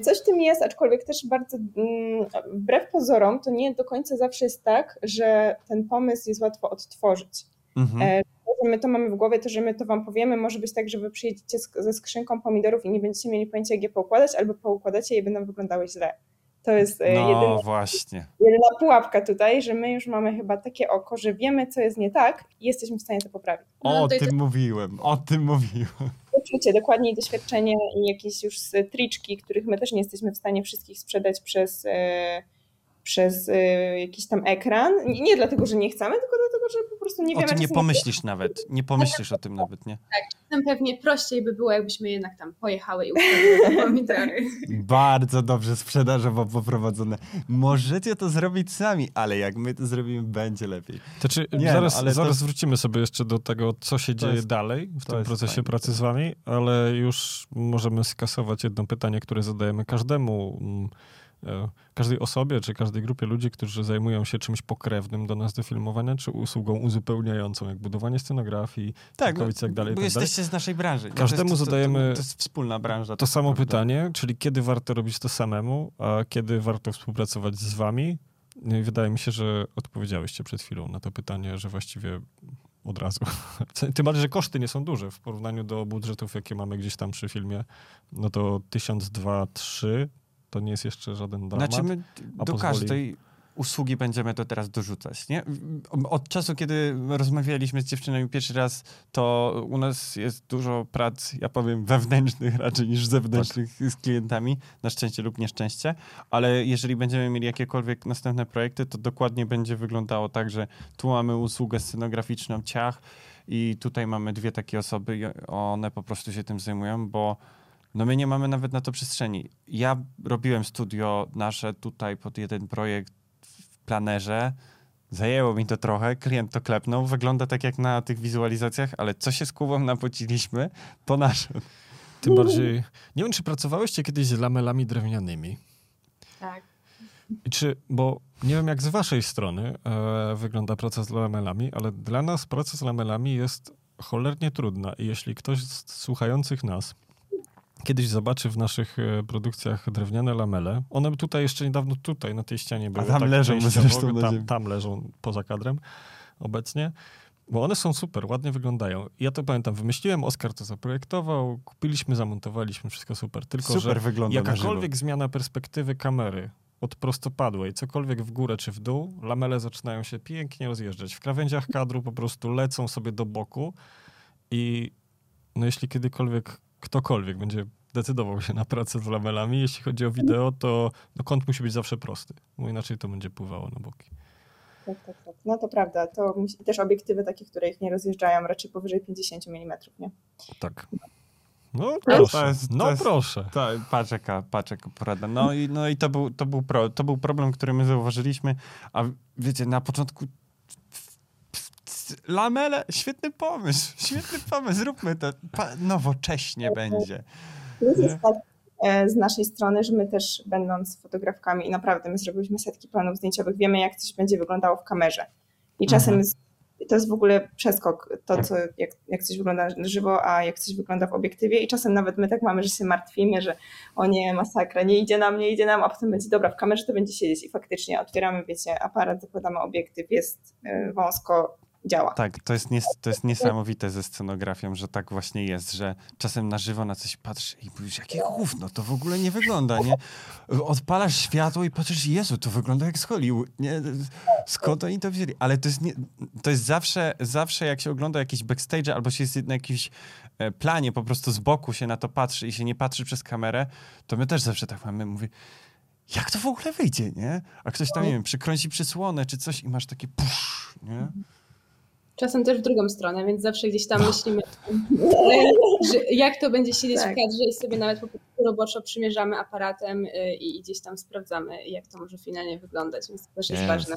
coś w tym jest, aczkolwiek też bardzo mm, wbrew pozorom, to nie do końca zawsze jest tak, że ten pomysł jest łatwo odtworzyć. Mhm. E, to, że my to mamy w głowie, to, że my to wam powiemy, może być tak, że wy przyjedziecie ze skrzynką pomidorów i nie będziecie mieli pojęcia, jak je poukładać, albo poukładacie je i będą wyglądały źle. To jest e, no, jedyna, właśnie. jedyna pułapka tutaj, że my już mamy chyba takie oko, że wiemy, co jest nie tak i jesteśmy w stanie to poprawić. No, o tym to... mówiłem, o tym mówiłem. Poczucie, dokładnie doświadczenie i jakieś już triczki, których my też nie jesteśmy w stanie wszystkich sprzedać przez e, przez y, jakiś tam ekran. Nie, nie, dlatego, że nie chcemy, tylko dlatego, że po prostu nie wiemy. O tym nie pomyślisz nawet. Nie pomyślisz o tym nawet, nie? Tak, czasem pewnie prościej by było, jakbyśmy jednak tam pojechały i ustawiły pomidory. Bardzo dobrze sprzedażowo poprowadzone. Możecie to zrobić sami, ale jak my to zrobimy, będzie lepiej. To czy nie, zaraz, no, ale zaraz to... wrócimy sobie jeszcze do tego, co się dzieje jest, dalej w tym procesie fajne. pracy z wami, ale już możemy skasować jedno pytanie, które zadajemy każdemu mm, każdej osobie, czy każdej grupie ludzi, którzy zajmują się czymś pokrewnym do nas do filmowania, czy usługą uzupełniającą, jak budowanie scenografii, tak, no, i tak dalej. Bo tak jesteście dalej. z naszej branży. Każdemu to jest, zadajemy to, to, to, jest wspólna branża. To samo prawda. pytanie, czyli kiedy warto robić to samemu, a kiedy warto współpracować z wami? Wydaje mi się, że odpowiedziałyście przed chwilą na to pytanie, że właściwie od razu. Tym bardziej, że koszty nie są duże w porównaniu do budżetów, jakie mamy gdzieś tam przy filmie. No to 1000, 2, 3 to nie jest jeszcze żaden dramat. Znaczy my do pozwoli... każdej usługi będziemy to teraz dorzucać, nie? Od czasu, kiedy rozmawialiśmy z dziewczynami pierwszy raz, to u nas jest dużo prac, ja powiem, wewnętrznych raczej niż zewnętrznych tak. z klientami, na szczęście lub nieszczęście, ale jeżeli będziemy mieli jakiekolwiek następne projekty, to dokładnie będzie wyglądało tak, że tu mamy usługę scenograficzną ciach i tutaj mamy dwie takie osoby i one po prostu się tym zajmują, bo no my nie mamy nawet na to przestrzeni. Ja robiłem studio nasze tutaj pod jeden projekt w planerze. Zajęło mi to trochę, klient to klepnął. Wygląda tak jak na tych wizualizacjach, ale co się z Kubą napociliśmy, to nasze. Tym bardziej. Nie wiem, czy pracowałyście kiedyś z lamelami drewnianymi. Tak. I czy, bo nie wiem, jak z waszej strony e, wygląda praca z lamelami, ale dla nas praca z lamelami jest cholernie trudna. I jeśli ktoś z słuchających nas kiedyś zobaczy w naszych e, produkcjach drewniane lamele. One tutaj jeszcze niedawno tutaj na tej ścianie były. A tam tak leżą zresztą tam, tam leżą poza kadrem obecnie. Bo one są super, ładnie wyglądają. Ja to pamiętam, wymyśliłem, Oskar to zaprojektował, kupiliśmy, zamontowaliśmy, wszystko super. Tylko, super że wygląda jakakolwiek zmiana perspektywy kamery od prostopadłej, cokolwiek w górę czy w dół, lamele zaczynają się pięknie rozjeżdżać. W krawędziach kadru po prostu lecą sobie do boku i no jeśli kiedykolwiek ktokolwiek będzie decydował się na pracę z lamelami, jeśli chodzi o wideo, to no, kąt musi być zawsze prosty, bo inaczej to będzie pływało na boki. Tak, tak, tak. No to prawda. To musi, też obiektywy takie, które ich nie rozjeżdżają, raczej powyżej 50 mm, nie? Tak. No proszę, to jest, no jest, proszę. To, patrz jaka, patrz jaka porada. No i, no i to, był, to, był pro, to był problem, który my zauważyliśmy, a wiecie, na początku lamele, świetny pomysł, świetny pomysł, zróbmy to, nowocześnie będzie. Jest tak e, z naszej strony, że my też będąc fotografkami i naprawdę my zrobiliśmy setki planów zdjęciowych, wiemy jak coś będzie wyglądało w kamerze. I czasem mhm. to jest w ogóle przeskok, to co, jak, jak coś wygląda na żywo, a jak coś wygląda w obiektywie i czasem nawet my tak mamy, że się martwimy, że o nie, masakra, nie idzie nam, nie idzie nam, a potem będzie dobra, w kamerze to będzie siedzieć i faktycznie otwieramy, wiecie, aparat, zakładamy obiektyw, jest e, wąsko, działa. Tak, to jest, nies to jest niesamowite ze scenografią, że tak właśnie jest, że czasem na żywo na coś patrzysz i mówisz, jakie gówno, to w ogóle nie wygląda, nie? Odpalasz światło i patrzysz, Jezu, to wygląda jak z Hollywood, nie? Skąd oni to wzięli? Ale to jest, nie, to jest zawsze, zawsze jak się ogląda jakieś backstage albo się jest na jakimś e, planie, po prostu z boku się na to patrzy i się nie patrzy przez kamerę, to my też zawsze tak mamy, mówię, jak to w ogóle wyjdzie, nie? A ktoś tam, nie wiem, przykręci przysłonę czy coś i masz takie pusz, nie? Czasem też w drugą stronę, więc zawsze gdzieś tam no. myślimy, że jak to będzie siedzieć tak. w kadrze i sobie nawet po prostu roboczo przymierzamy aparatem y, i gdzieś tam sprawdzamy, jak to może finalnie wyglądać, więc to też jest yes. ważne.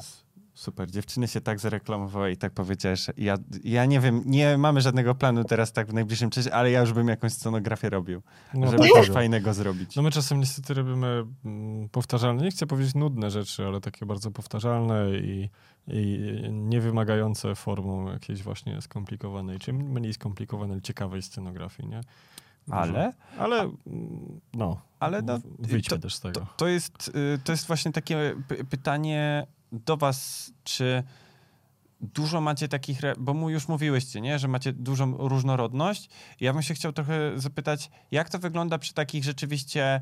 Super, dziewczyny się tak zareklamowały i tak powiedziałeś, ja, ja nie wiem, nie mamy żadnego planu teraz tak w najbliższym czasie, ale ja już bym jakąś scenografię robił, no, żeby coś fajnego zrobić. No my czasem niestety robimy mm, powtarzalne, nie chcę powiedzieć nudne rzeczy, ale takie bardzo powtarzalne i, i nie wymagające formą jakiejś właśnie skomplikowanej, czy mniej skomplikowanej, ciekawej scenografii, nie? Ale? Ale, no, ale no, wyjdźmy to, też z tego. To, to, jest, y, to jest właśnie takie pytanie do was, czy dużo macie takich, bo mu już mówiłyście, nie, że macie dużą różnorodność. Ja bym się chciał trochę zapytać, jak to wygląda przy takich rzeczywiście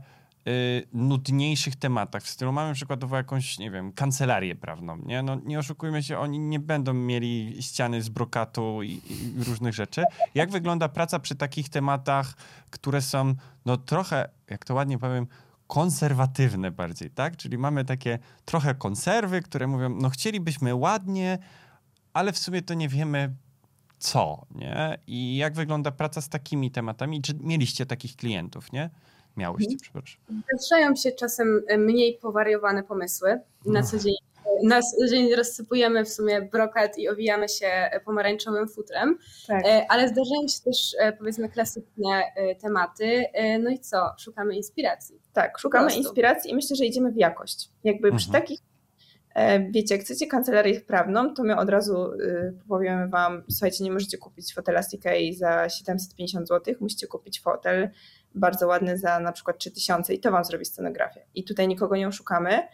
nudniejszych tematach, w stylu mamy przykładowo jakąś, nie wiem, kancelarię prawną, nie? No nie oszukujmy się, oni nie będą mieli ściany z brokatu i, i różnych rzeczy. Jak wygląda praca przy takich tematach, które są, no trochę, jak to ładnie powiem, konserwatywne bardziej, tak? Czyli mamy takie trochę konserwy, które mówią, no chcielibyśmy ładnie, ale w sumie to nie wiemy co, nie? I jak wygląda praca z takimi tematami? Czy mieliście takich klientów, nie? Miałyście, mhm. przepraszam. Zdarzają się czasem e, mniej powariowane pomysły. Na co dzień na dzień rozsypujemy w sumie brokat i owijamy się pomarańczowym futrem, tak. E, ale zdarzają się też e, powiedzmy klasyczne e, tematy. No i co? Szukamy inspiracji. Tak, szukamy inspiracji i myślę, że idziemy w jakość. Jakby mhm. przy takich Wiecie, jak chcecie kancelarię prawną, to my od razu powiemy Wam, słuchajcie, nie możecie kupić fotela CK za 750 zł, musicie kupić fotel bardzo ładny za na przykład 3000 i to Wam zrobi scenografię. I tutaj nikogo nie oszukamy,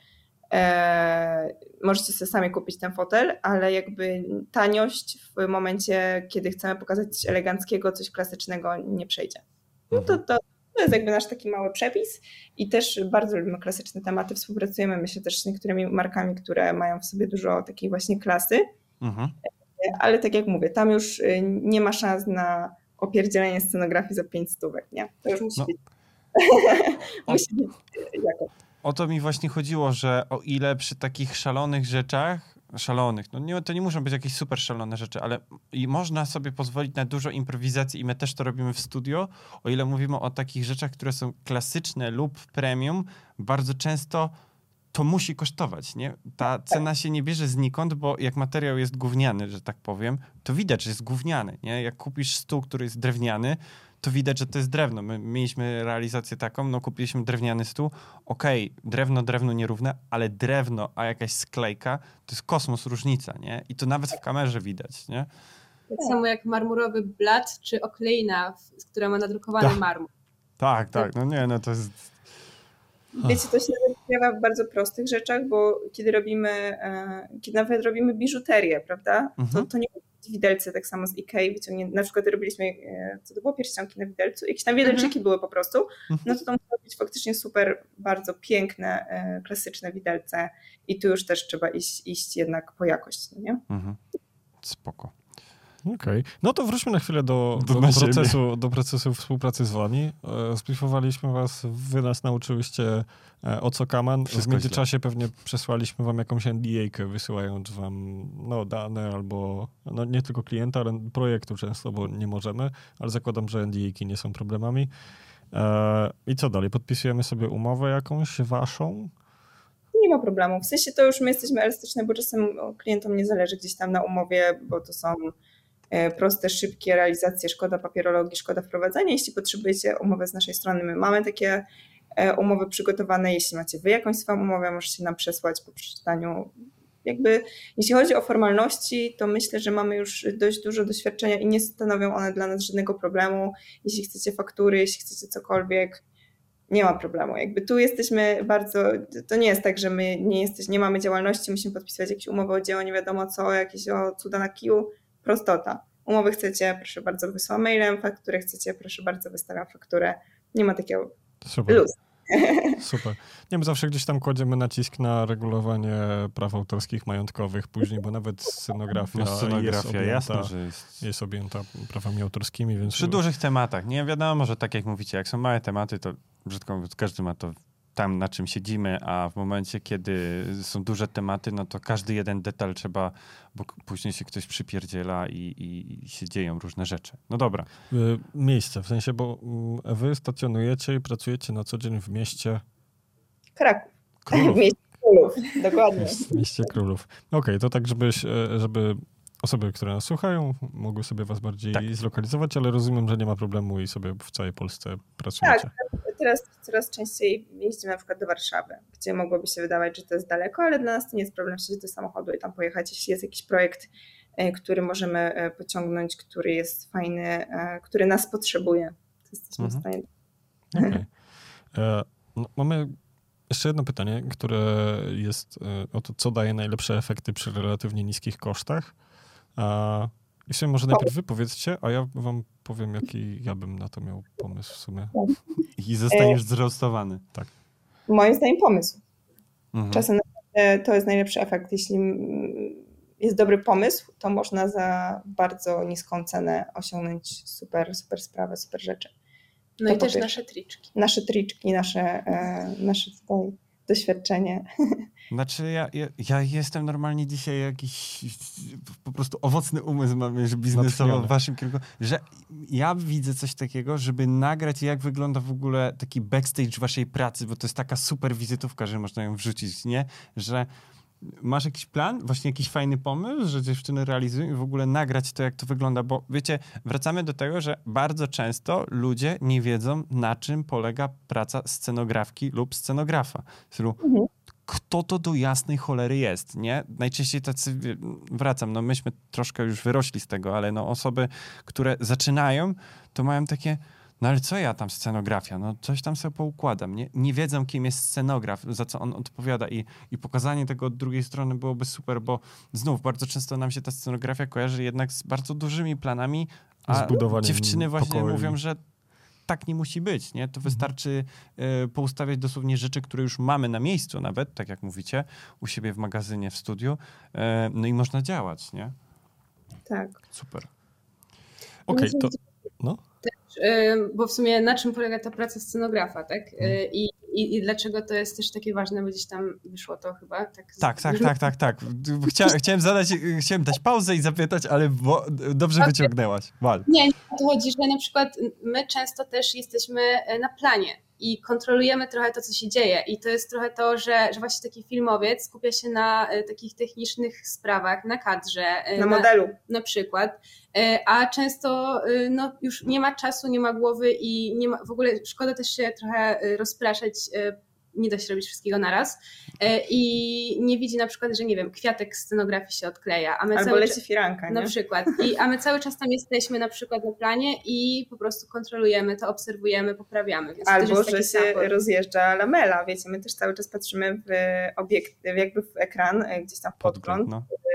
E, możecie sobie sami kupić ten fotel, ale jakby taniość w momencie, kiedy chcemy pokazać coś eleganckiego, coś klasycznego, nie przejdzie. No to, mhm. to, to jest jakby nasz taki mały przepis i też bardzo lubimy klasyczne tematy. Współpracujemy myślę też z niektórymi markami, które mają w sobie dużo takiej właśnie klasy. Mhm. Ale tak jak mówię, tam już y, nie ma szans na opierdzielenie scenografii za pięć stówek, nie? To już musi no. być musi być jako o to mi właśnie chodziło, że o ile przy takich szalonych rzeczach, szalonych, no nie, to nie muszą być jakieś super szalone rzeczy, ale i można sobie pozwolić na dużo improwizacji i my też to robimy w studio, o ile mówimy o takich rzeczach, które są klasyczne lub premium, bardzo często to musi kosztować, nie? Ta cena się nie bierze znikąd, bo jak materiał jest gówniany, że tak powiem, to widać, że jest gówniany, nie? Jak kupisz stół, który jest drewniany, to widać, że to jest drewno. My mieliśmy realizację taką, no kupiliśmy drewniany stół, okej, okay, drewno, drewno nierówne, ale drewno, a jakaś sklejka, to jest kosmos różnica, nie? I to nawet w kamerze widać, nie? Tak samo jak marmurowy blat czy okleina, która ma nadrukowany tak. marmur. Tak, tak, no nie, no to jest... Wiecie, to się przejawia w bardzo prostych rzeczach, bo kiedy robimy, e, kiedy nawet robimy biżuterię, prawda, mhm. to, to nie widelce tak samo z Ikei wyciągnięte, na przykład robiliśmy, e, co to było, pierścionki na widelcu, jakieś tam widelczyki mhm. były po prostu, mhm. no to to musiało być faktycznie super, bardzo piękne, e, klasyczne widelce i tu już też trzeba iść, iść jednak po jakość, no nie? Mhm. Spoko. Okej. Okay. No to wróćmy na chwilę do, do, do procesu, do procesu współpracy z wami. E, Spliffowaliśmy was, wy nas nauczyłyście e, o co kaman. W międzyczasie pewnie przesłaliśmy wam jakąś NDA-kę, wysyłając wam no, dane albo no, nie tylko klienta, ale projektu często, bo nie możemy, ale zakładam, że NDA-ki nie są problemami. E, I co dalej? Podpisujemy sobie umowę jakąś waszą? nie ma problemu. W sensie to już my jesteśmy elastyczne, bo czasem klientom nie zależy gdzieś tam na umowie, bo to są proste, szybkie realizacje, szkoda papierologii, szkoda wprowadzania. Jeśli potrzebujecie umowy z naszej strony, my mamy takie e, umowy przygotowane. Jeśli macie wy jakąś swoją umowę, możecie nam przesłać po przeczytaniu. Jakby, jeśli chodzi o formalności, to myślę, że mamy już dość dużo doświadczenia i nie stanowią one dla nas żadnego problemu. Jeśli chcecie faktury, jeśli chcecie cokolwiek, nie ma problemu. Jakby tu jesteśmy bardzo, to nie jest tak, że my nie, jesteś, nie mamy działalności, musimy podpisywać jakieś umowy o dzieło, nie wiadomo co, jakieś o cuda na kiju prostota. Umowy chcecie, proszę bardzo, wysyłam mailem, fakturę chcecie, proszę bardzo, wystawiam fakturę. Nie ma takiego Super. luz. Super. Nie, my zawsze gdzieś tam kładziemy nacisk na regulowanie praw autorskich, majątkowych później, bo nawet scenografia, no, scenografia jest, objęta, jasne, że jest... jest objęta prawami autorskimi. Więc... Przy dużych tematach, nie wiadomo, że tak jak mówicie, jak są małe tematy, to brzydko mówiąc, każdy ma to tam, na czym siedzimy, a w momencie, kiedy są duże tematy, no to każdy jeden detal trzeba, bo później się ktoś przypierdziela i, i, się dzieją różne rzeczy. No dobra. Y, miejsce, w sensie, bo mm, wy stacjonujecie i pracujecie na co dzień w mieście... Kraków. Królów. W mieście Królów, dokładnie. W mieście Królów. Okej, okay, to tak, żebyś, e, żeby osoby, które nas słuchają, mogły sobie was bardziej tak. zlokalizować, ale rozumiem, że nie ma problemu i sobie w całej Polsce pracujecie. Tak, teraz coraz częściej jeździmy na przykład do Warszawy, gdzie mogłoby się wydawać, że to jest daleko, ale dla nas to nie jest problem wsiąść do samochodu i tam pojechać, jeśli jest jakiś projekt, e, który możemy e, pociągnąć, który jest fajny, e, który nas potrzebuje. To jesteśmy mhm. w stanie. Okay. No, mamy jeszcze jedno pytanie, które jest o to, co daje najlepsze efekty przy relatywnie niskich kosztach. I sobie może najpierw wy powiedzcie, a ja wam powiem, jaki ja bym na to miał pomysł w sumie. I zostaniesz zrostowany. Tak. Moim zdaniem pomysł. Mhm. Czasem to jest najlepszy efekt. Jeśli jest dobry pomysł, to można za bardzo niską cenę osiągnąć super, super sprawę, super rzeczy. No to i też nasze triczki. Nasze triczki, nasze, e, nasze tutaj doświadczenie. Znaczy ja, ja, ja, jestem normalnie dzisiaj jakiś po prostu owocny umysł mam że biznesowo w waszym kierunku, że ja widzę coś takiego, żeby nagrać jak wygląda w ogóle taki backstage waszej pracy, bo to jest taka super wizytówka, że można ją wrzucić, nie? Że Masz jakiś plan, właśnie jakiś fajny pomysł, że dziewczyny realizują i w ogóle nagrać to, jak to wygląda? Bo wiecie, wracamy do tego, że bardzo często ludzie nie wiedzą, na czym polega praca scenografki lub scenografa. Mhm. Kto to do jasnej cholery jest, nie? Najczęściej tacy, wracam, no myśmy troszkę już wyrośli z tego, ale no osoby, które zaczynają, to mają takie no ale co ja tam, scenografia? No coś tam sobie poukładam. Nie, nie wiedzą, kim jest scenograf, za co on odpowiada i, i pokazanie tego od drugiej strony byłoby super, bo znów bardzo często nam się ta scenografia kojarzy jednak z bardzo dużymi planami, a dziewczyny właśnie pokoi. mówią, że tak nie musi być, nie? To mhm. wystarczy y, poustawiać dosłownie rzeczy, które już mamy na miejscu nawet, tak jak mówicie, u siebie w magazynie, w studiu, y, no i można działać, nie? Tak. Super. Okej, okay, to... No? Bo w sumie na czym polega ta praca scenografa, tak? Mhm. I, i, I, dlaczego to jest też takie ważne, bo gdzieś tam wyszło to chyba. Tak, tak, tak, tak, tak, tak. Chcia, chciałem zadać, chciałem dać pauzę i zapytać, ale bo, dobrze okay. wyciągnęłaś. Wal. Nie, nie, to chodzi, że na przykład my często też jesteśmy e, na planie i kontrolujemy trochę to, co się dzieje. I to jest trochę to, że, że właśnie taki filmowiec skupia się na e, takich technicznych sprawach, na kadrze. E, na, na modelu. Na przykład. E, a często no, już nie ma czasu, nie ma głowy i nie ma, w ogóle szkoda też się trochę rozpraszać nie da się robić wszystkiego naraz e, i nie widzi na przykład, że nie wiem, kwiatek scenografii się odkleja. A my Albo cały leci firanka, nie? Na przykład. I, a my cały czas tam jesteśmy na przykład na planie i po prostu kontrolujemy to, obserwujemy, poprawiamy. Więc Albo, że się support. rozjeżdża lamela, wiecie, my też cały czas patrzymy w obiekt, jakby w ekran, e, gdzieś tam w podgląd, podgląd no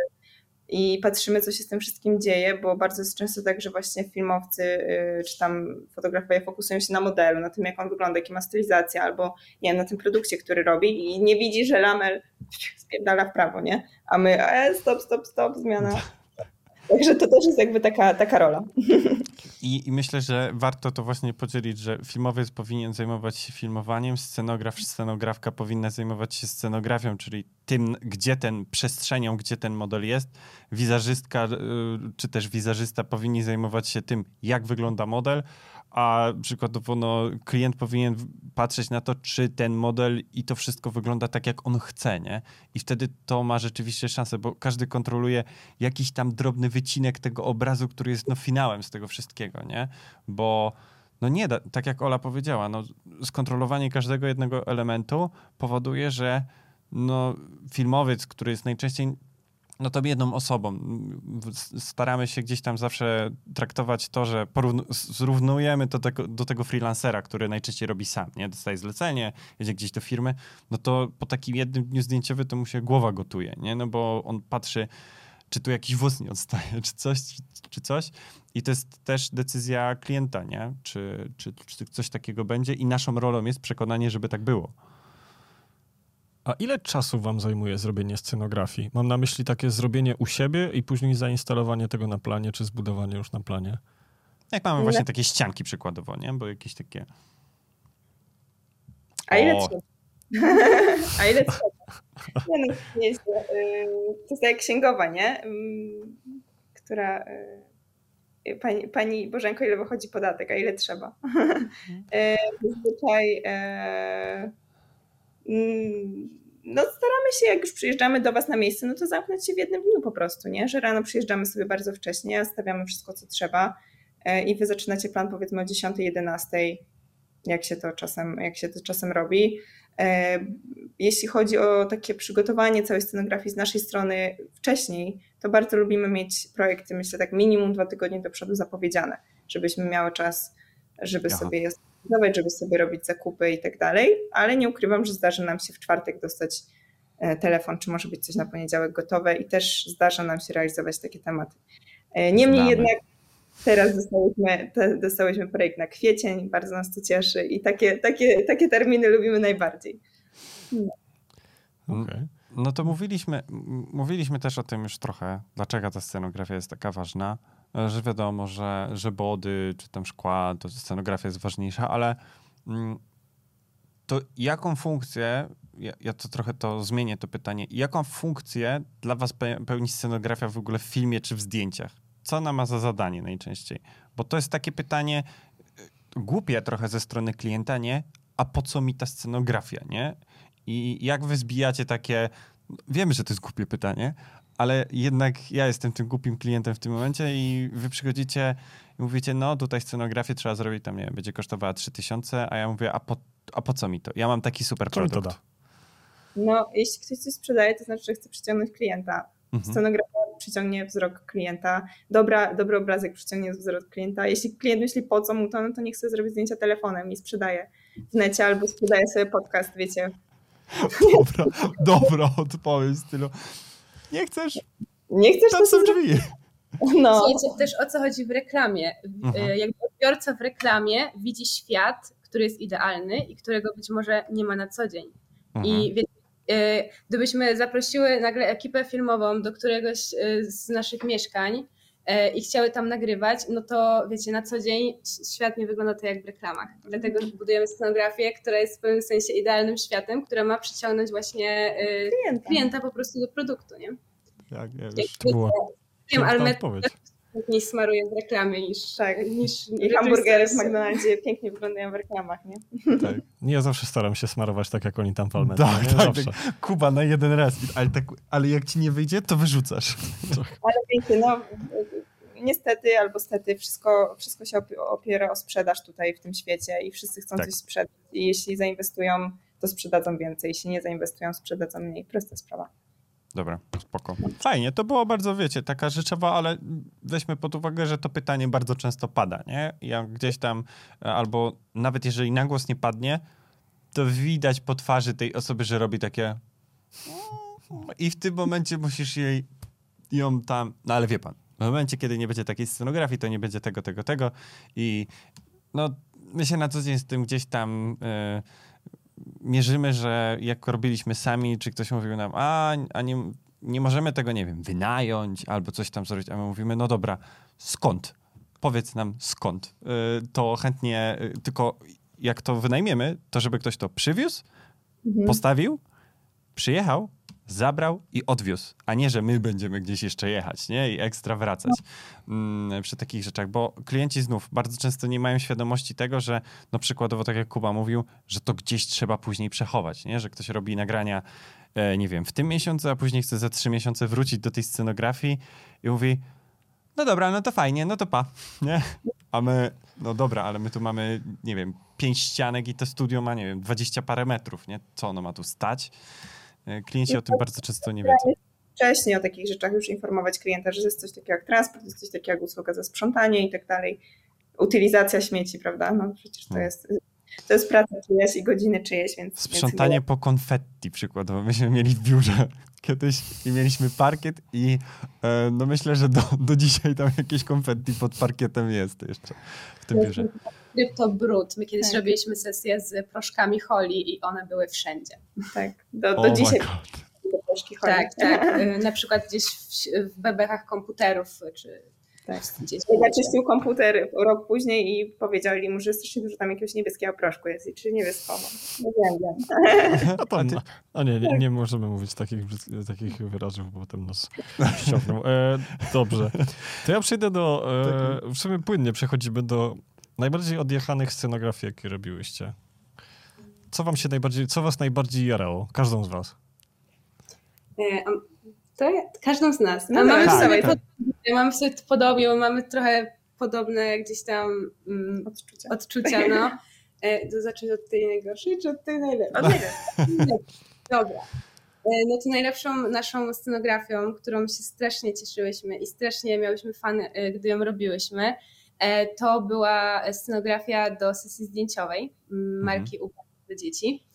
i patrzymy, co się z tym wszystkim dzieje, bo bardzo jest często tak, że właśnie filmowcy y, czy tam fotografowie fokusują się na modelu, na tym, jak on wygląda, jaki ma stylizację, albo nie na tym produkcie, który robi i nie widzi, że lamel spierdala w prawo, nie? A my, e, stop, stop, stop, zmiana. Także to też jest jakby taka, taka rola. I, I, myślę, że warto to właśnie podzielić, że filmowiec powinien zajmować się filmowaniem, scenograf, scenografka powinna zajmować się scenografią, czyli tym, gdzie ten przestrzenią, gdzie ten model jest. Wizażystka y, czy też wizażysta powinni zajmować się tym, jak wygląda model, a przykładowo no, klient powinien patrzeć na to, czy ten model i to wszystko wygląda tak, jak on chce, nie? I wtedy to ma rzeczywiście szansę, bo każdy kontroluje jakiś tam drobny wycinek tego obrazu, który jest no finałem z tego wszystkiego, nie? Bo no nie tak jak Ola powiedziała, no skontrolowanie każdego jednego elementu powoduje, że no filmowiec, który jest najczęściej no to jedną osobą. Staramy się gdzieś tam zawsze traktować to, że zrównujemy to tego, do tego freelancera, który najczęściej robi sam, nie? Dostaje zlecenie, jedzie gdzieś do firmy, no to po takim jednym dniu zdjęciowym to mu się głowa gotuje, nie? No bo on patrzy, czy tu jakiś wóz nie odstaje, czy coś, czy, czy coś. I to jest też decyzja klienta, nie? Czy, czy, czy coś takiego będzie i naszą rolą jest przekonanie, żeby tak było. A ile czasu wam zajmuje zrobienie scenografii? Mam na myśli takie zrobienie u siebie i później zainstalowanie tego na planie, czy zbudowanie już na planie? Jak mamy właśnie takie ścianki przykładowo, nie? Bo jakieś takie... A ile o, A ile trzeba? Nie, no, nie jest, to jest jak księgowa, nie? Która pani, pani Bożenko, ile wychodzi podatek, a ile trzeba? Zazwyczaj no staramy się, jak już przyjeżdżamy do Was na miejsce, no to zamknąć się w jednym dniu po prostu, nie? Że rano przyjeżdżamy sobie bardzo wcześnie, stawiamy wszystko, co trzeba e, i Wy zaczynacie plan powiedzmy o 10, 11, jak się to czasem, jak się to czasem robi. E, jeśli chodzi o takie przygotowanie całej scenografii z naszej strony wcześniej, to bardzo lubimy mieć projekty, myślę tak minimum dwa tygodnie do przodu zapowiedziane, żebyśmy miały czas, żeby Aha. sobie zdawać, żeby sobie robić zakupy i tak dalej, ale nie ukrywam, że zdarzy nam się w czwartek dostać e, telefon, czy może być coś na poniedziałek gotowe i też zdarza nam się realizować takie tematy. E, niemniej Znamy. jednak teraz dostałyśmy, dostałyśmy projekt na kwiecień, bardzo nas to cieszy i takie, takie, takie terminy lubimy najbardziej. No. Okay. No to mówiliśmy, mówiliśmy też o tym już trochę, dlaczego ta scenografia jest taka ważna, że wiadomo, że, że body czy tam szkła, to scenografia jest ważniejsza, ale mm, to jaką funkcję, ja, ja, to trochę to zmienię to pytanie, jaką funkcję dla was pełni scenografia w ogóle w filmie czy w zdjęciach? Co ona ma za zadanie najczęściej? Bo to jest takie pytanie y, głupie trochę ze strony klienta, nie? A po co mi ta scenografia, nie? I jak wy zbijacie takie. Wiemy, że to jest głupie pytanie, ale jednak ja jestem tym głupim klientem w tym momencie i wy przychodzicie i mówicie, no tutaj scenografię trzeba zrobić, tam nie wiem, będzie kosztowała 3000, a ja mówię, a po, a po co mi to? Ja mam taki super co produkt. da? No, jeśli ktoś coś sprzedaje, to znaczy, że chce przyciągnąć klienta. Mhm. Scenografia przyciągnie wzrok klienta, Dobra, dobry obrazek przyciągnie wzrok klienta. Jeśli klient myśli po co mu to, no to niech sobie zrobi zdjęcia telefonem i sprzedaje w necie albo sprzedaje sobie podcast, wiecie, Dobra, dobra odpowiedź stylu. Nie chcesz? Nie chcesz? Tam są drzwi. No. Słuchajcie, też o co chodzi w reklamie. Mhm. E, jakby odbiorca w reklamie widzi świat, który jest idealny i którego być może nie ma na co dzień. Mhm. I więc, e, gdybyśmy zaprosiły nagle ekipę filmową do któregoś e, z naszych mieszkań, i chciały tam nagrywać, no to wiecie, na co dzień świat nie wygląda tak jak w reklamach. Dlatego budujemy scenografię, która jest w pewnym sensie idealnym światem, która ma przyciągnąć właśnie e, klienta, klienta po prostu do produktu, nie? Tak, ja już to było. Wiem, ale piękniej smaruje w reklamie niż, tak, niż I hamburgery w McDonaldzie pięknie wyglądają w reklamach, nie? Tak. Ja zawsze staram się smarować tak, jak oni tam Almedzie. Tak, tak, tak, Kuba na jeden raz, ale, tak, ale jak ci nie wyjdzie, to wyrzucasz. Ale wiecie, no niestety albo stety wszystko, wszystko się opiera o sprzedaż tutaj w tym świecie i wszyscy chcą tak. coś sprzedać i jeśli zainwestują, to sprzedadzą więcej, jeśli nie zainwestują, sprzedadzą mniej. Prosta sprawa. Dobra, spoko. Fajnie, to było bardzo, wiecie, taka rzeczowa, ale weźmy pod uwagę, że to pytanie bardzo często pada, nie? Jak gdzieś tam, e, albo nawet jeżeli na głos nie padnie, to widać po twarzy tej osoby, że robi takie i w tym momencie musisz jej ją tam, no ale wie pan, w momencie, kiedy nie będzie takiej scenografii, to nie będzie tego, tego, tego i no my się na co dzień z tym gdzieś tam... Yy, mierzymy, że jak robiliśmy sami, czy ktoś mówił nam, a, a nie, nie możemy tego, nie wiem, wynająć albo coś tam zrobić, a my mówimy, no dobra, skąd? Powiedz nam skąd. Y, to chętnie, y, tylko jak to wynajmiemy, to żeby ktoś to przywiózł, mhm. postawił, przyjechał, zabrał i odwiózł, a nie, że my będziemy gdzieś jeszcze jechać, nie? I ekstra wracać mm, przy takich rzeczach, bo klienci znów bardzo często nie mają świadomości tego, że no przykładowo, tak jak Kuba mówił, że to gdzieś trzeba później przechować, nie? Że ktoś robi nagrania, e, nie wiem, w tym miesiącu, a później chce za trzy miesiące wrócić do tej scenografii i mówi, no dobra, no to fajnie, no to pa, nie? A my, no dobra, ale my tu mamy, nie wiem, pięć ścianek i to studio ma, nie wiem, dwadzieścia parę metrów, nie? Co ono ma tu stać? E, klienci o tym bardzo często nie wiedzą. Wcześniej o takich rzeczach już informować klienta, że jest coś takiego jak transport, jest coś takiego jak usługa za sprzątanie i tak dalej. Utylizacja śmieci, prawda? No przecież to no. jest to jest praca czyjaś i godziny czyjeś, więc... Sprzątanie więc... po konfetti przykładowo. Myśmy mieli w biurze kiedyś i mieliśmy parkiet i e, no myślę, że do, do dzisiaj tam jakieś konfetti pod parkietem jest jeszcze w tym biurze. To brud. My kiedyś tak. robiliśmy sesję z proszkami Holi i one były wszędzie. Tak, do, do oh dzisiaj. Tak, tak. Y, na przykład gdzieś w, w bebechach komputerów czy Tak. Zaczyścił komputer rok później i powiedzieli mu, że strasznie dużo tam jakiegoś niebieskiego proszku jest, czy niebieskową. No wiem, wiem. A, pan, a nie, nie, nie możemy mówić takich, takich wyrazów, bo potem nas ściągną. E, dobrze. To ja przejdę do, e, w sumie płynnie przechodzimy do najbardziej odjechanych scenografii, jakie robiłyście. Co wam się najbardziej, co was najbardziej jarało? Każdą z was. E, to ja, każdą z nas. No, mamy, tak, sobie tak. mamy sobie podobnie, bo mamy trochę podobne gdzieś tam mm, odczucia. odczucia no. E, to zacząć od tej najgorszej, czy od tej najlepszej? Dobra. E, no to najlepszą naszą scenografią, którą się strasznie cieszyłyśmy i strasznie miałyśmy fan, gdy ją robiłyśmy, to była scenografia do sesji zdjęciowej mhm. marki mhm. dla dzieci.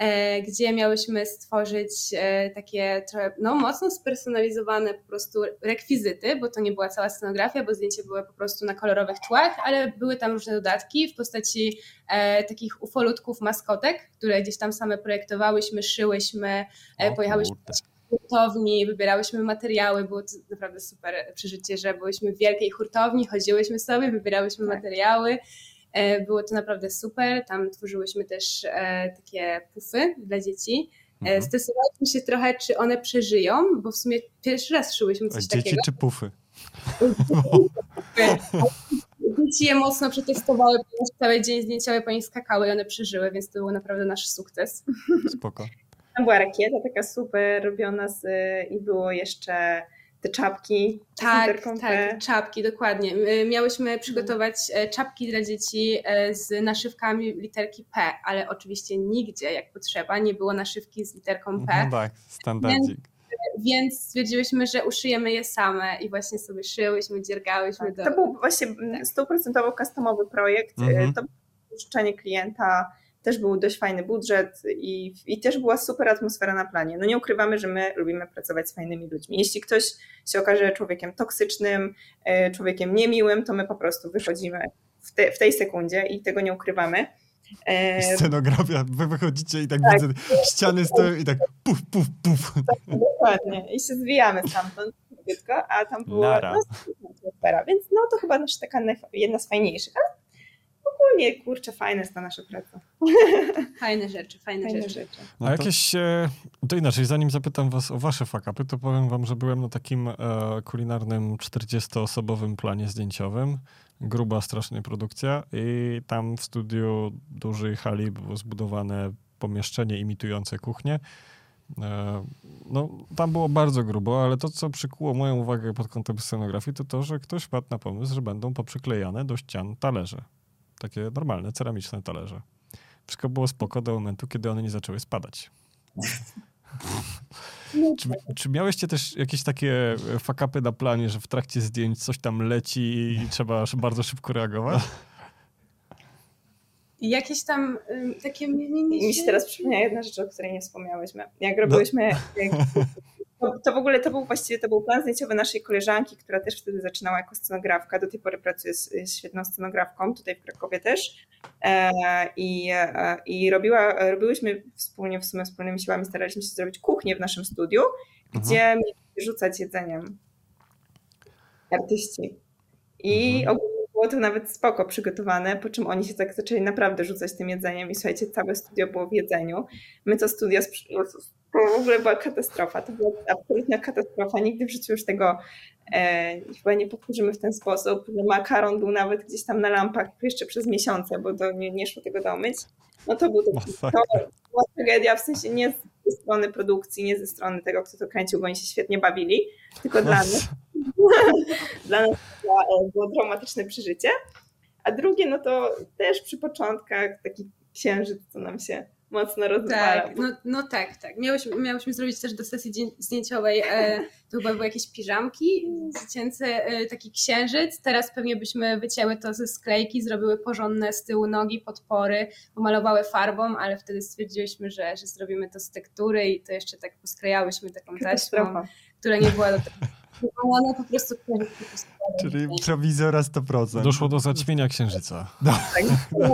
E, gdzie miałyśmy stworzyć e, takie no mocno spersonalizowane po prostu rekwizyty, bo to nie była cała scenografia, bo zdjęcia były po prostu na kolorowych tłach, ale były tam różne dodatki w postaci e, takich ufolutków, maskotek, które gdzieś tam same projektowałyśmy, szyłyśmy, e, pojechałyśmy do hurtowni, wybierałyśmy materiały, było to naprawdę super przeżycie, że byłyśmy w wielkiej hurtowni, chodziłyśmy sobie, wybierałyśmy tak. materiały, E, było to naprawdę super. Tam tworzyłyśmy też e, takie pufy dla dzieci. E, mhm. Stresowaliśmy się trochę, czy one przeżyją, bo w sumie pierwszy raz szyłyśmy coś dzieci takiego. Dzieci czy pufy? Dzieci je mocno przetestowały, ponieważ cały dzień zdjęciowe po nich skakały i one przeżyły, więc to był naprawdę nasz sukces. Spoko. Tam była rakieta taka super robiona z, i było jeszcze te czapki. Tak, tak, czapki, dokładnie. Miałyśmy przygotować e, czapki dla dzieci e, z naszywkami literki P, ale oczywiście nigdzie, jak potrzeba, nie było naszywki z literką P. No tak, standardzik. Więc, więc stwierdziłyśmy, że uszyjemy je same i właśnie sobie szyłyśmy, dziergałyśmy. Tak, do... To był właśnie stuprocentowo customowy projekt. Mhm. To było życzenie klienta też był dość fajny budżet i, i też była super atmosfera na planie. No nie ukrywamy, że my lubimy pracować z fajnymi ludźmi. Jeśli ktoś się okaże człowiekiem toksycznym, e, człowiekiem niemiłym, to my po prostu wychodzimy w, te, w tej sekundzie i tego nie ukrywamy. E, Scenografia, wy wychodzicie i tak, tak widzę, ściany stoją i tak puf, puf, puf. Tak, dokładnie. I się zwijamy stamtąd a tam była no, atmosfera. Więc no to chyba nasza taka jedna z fajniejszych, ale ogólnie, kurczę, fajna jest ta nasza praca. Fajne rzeczy, fajne, fajne rzeczy. rzeczy. No to... A jakieś, e, to inaczej, zanim zapytam was o wasze fakapy, to powiem wam, że byłem na takim e, kulinarnym 40-osobowym planie zdjęciowym. Gruba, strasznie produkcja i tam w studiu dużej hali było zbudowane pomieszczenie imitujące kuchnię. E, no, tam było bardzo grubo, ale to, co przykuło moją uwagę pod kątem scenografii, to to, że ktoś wpadł na pomysł, że będą poprzyklejane do ścian talerze. Takie normalne, ceramiczne talerze. Wszystko było spoko do momentu, kiedy one nie zaczęły spadać. czy, czy miałyście też jakieś takie fakapy na planie, że w trakcie zdjęć coś tam leci i trzeba bardzo szybko reagować? Jakieś tam takie... Mi się teraz przypomniała jedna rzecz, o której nie wspomniałyśmy. Jak robiłyśmy... No. Jak to, to, w ogóle to był właściwie to był plan zdjęciowy naszej koleżanki, która też wtedy zaczynała jako scenografka. Do tej pory pracuje z, z świetną scenografką, tutaj w Krakowie też. E, I, e, i robiła, robiłyśmy wspólnie, w sumie wspólnymi siłami staraliśmy się zrobić kuchnię w naszym studiu, mhm. gdzie mieliśmy rzucać jedzeniem artyści. I mhm. ogólnie było to nawet spoko przygotowane, po czym oni się tak zaczęli naprawdę rzucać tym jedzeniem i słuchajcie, całe studio było w jedzeniu. My to studio to w ogóle była katastrofa. To była absolutna katastrofa. Nigdy w życiu już tego e, chyba nie powtórzymy w ten sposób. Makaron był nawet gdzieś tam na lampach jeszcze przez miesiące, bo nie, nie szło tego domyć. No to, był to, to była tragedia, w sensie nie ze strony produkcji, nie ze strony tego, kto to kręcił, bo oni się świetnie bawili, tylko dla nas. dla nas było, e, było traumatyczne przeżycie. A drugie, no to też przy początkach taki księżyc, co nam się mocno rozwala. Tak, no, no tak, tak. Miałyśmy, miałyśmy zrobić też do sesji zdjęciowej, e, to chyba były jakieś piżamki dziecięce, e, taki księżyc. Teraz pewnie byśmy wycięły to ze sklejki, zrobiły porządne z tyłu nogi, podpory, pomalowały farbą, ale wtedy stwierdziłyśmy, że, że zrobimy to z tektury i to jeszcze tak posklejałyśmy taką taśmą, która nie była do tego ona po prostu... Czyli prowizora 100%. Doszło do zaćmienia księżyca. No. Tak.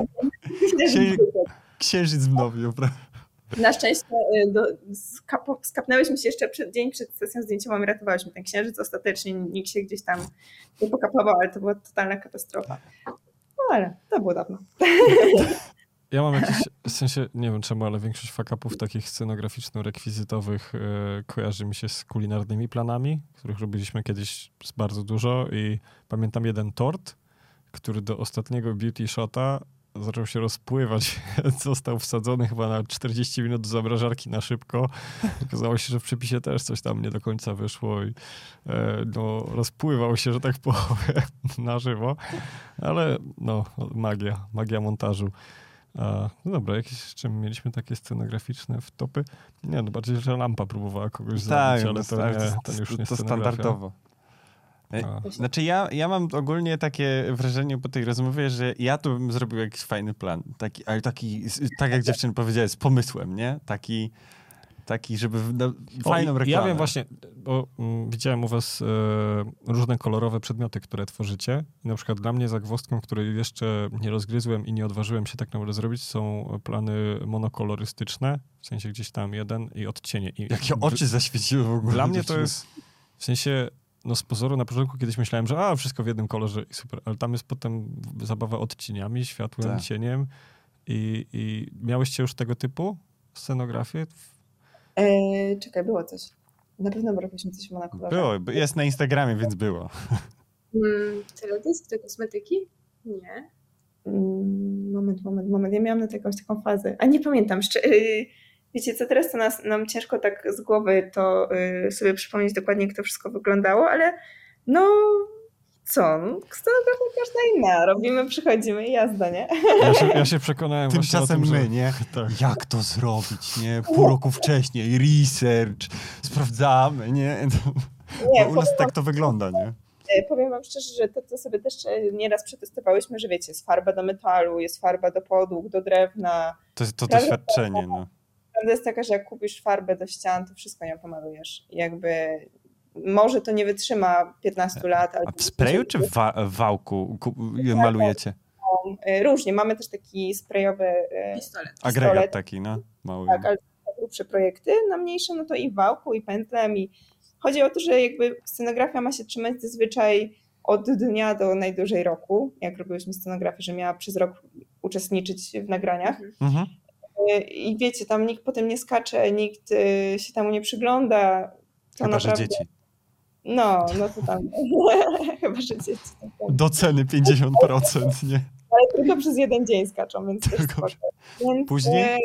Księżyc w nowiu, prawda? Na szczęście y, do, skap, skapnęłyśmy się jeszcze przed, dzień przed sesją zdjęciową i ratowałyśmy ten księżyc. Ostatecznie nikt się gdzieś tam nie pokapował, ale to była totalna katastrofa. No ale to było dawno. Ja mam jakieś, w sensie, nie wiem czemu, ale większość fakapów takich scenograficzno-rekwizytowych e, kojarzy mi się z kulinarnymi planami, których robiliśmy kiedyś bardzo dużo i pamiętam jeden tort, który do ostatniego beauty shota zaczął się rozpływać. Został wsadzony chyba na 40 minut do zamrażarki na szybko. Okazało się, że w przepisie też coś tam nie do końca wyszło i e, no, rozpływał się, że tak powiem, na żywo. Ale no, magia, magia montażu. A, no dobra, jakieś czym mieliśmy takie scenograficzne w topy? Nie, no bardziej, że lampa próbowała kogoś tak, zabić, ale to, nie, to już nie To standardowo. A. Znaczy ja, ja mam ogólnie takie wrażenie po tej rozmowie, że ja tu bym zrobił jakiś fajny plan. Taki, ale taki, tak jak dziewczyny powiedziały, z pomysłem, nie? Taki, taki żeby no, fajną reklamę. Ja wiem właśnie, bo mm, widziałem u was e, różne kolorowe przedmioty, które tworzycie. I na przykład dla mnie zagwozdką, której jeszcze nie rozgryzłem i nie odważyłem się tak naprawdę zrobić, są plany monokolorystyczne, w sensie gdzieś tam jeden i odcienie. I Jakie oczy zaświeciły w ogóle. Dla mnie to jest, w sensie no z pozoru na początku kiedyś myślałem, że a, wszystko w jednym kolorze i super, ale tam jest potem zabawa odcieniami, światłem, tak. cieniem i, i miałyście już tego typu scenografię? Eee, czekaj, było coś. Na pewno robiliśmy coś w monokolorze. Było, jest na Instagramie, więc było. Hmm, teledysk, kosmetyki? Nie. Mm, moment, moment, moment. Ja miałam na to jakąś taką fazę. A nie pamiętam. Yy, wiecie co, teraz to nas, nam ciężko tak z głowy to yy, sobie przypomnieć dokładnie, jak to wszystko wyglądało, ale no co, no, scenografia każda inna. Robimy, przychodzimy i jazda, nie? Ja się, ja się przekonałem Tymczasem tym, my, że... nie? Tak. Jak to zrobić, nie? Pół roku wcześniej, research, sprawdzamy, nie? nie u nas tak to wygląda, nie? E, powiem wam szczerze, że to, co sobie też e, nieraz przetestowałyśmy, że wiecie, jest farba do metalu, jest farba do podłóg, do drewna. To jest to doświadczenie, no. Prawda jest taka, że jak kupisz farbę do ścian, to wszystko nią pomalujesz. Jakby może to nie wytrzyma 15 lat. A w sprayu czy w wa wałku malujecie? E, różnie. Mamy też taki sprayowy pistolet. Agregat taki, no. Mały. Tak, ale grubsze projekty. Na mniejsze, no to i w wałku, i pętlem. I chodzi o to, że jakby scenografia ma się trzymać zazwyczaj od dnia do najdłużej roku. Jak robiłyśmy scenografię, że miała przez rok uczestniczyć w nagraniach. Mhm. E, I wiecie, tam nikt potem nie skacze, nikt e, się temu nie przygląda. To Chyba, naprawdę... że dzieci. No, no to tam. Chyba, że. Tak Do ceny 50%, nie? Ale tylko przez jeden dzień skaczą, więc tylko więc, Później?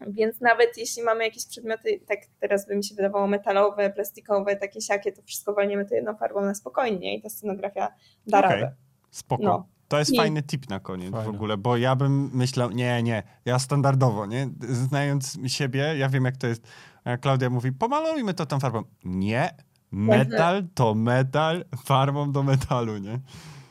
E, więc nawet jeśli mamy jakieś przedmioty, tak teraz by mi się wydawało metalowe, plastikowe, takie siakie, to wszystko walniemy to jedną farbą na spokojnie i ta scenografia da okay. radę. Spoko. No. To jest I... fajny tip na koniec Fajne. w ogóle, bo ja bym myślał, nie, nie, ja standardowo, nie? Znając siebie, ja wiem jak to jest. Klaudia mówi, pomalujmy to tą farbą. Nie, metal to metal, farbą do metalu, nie?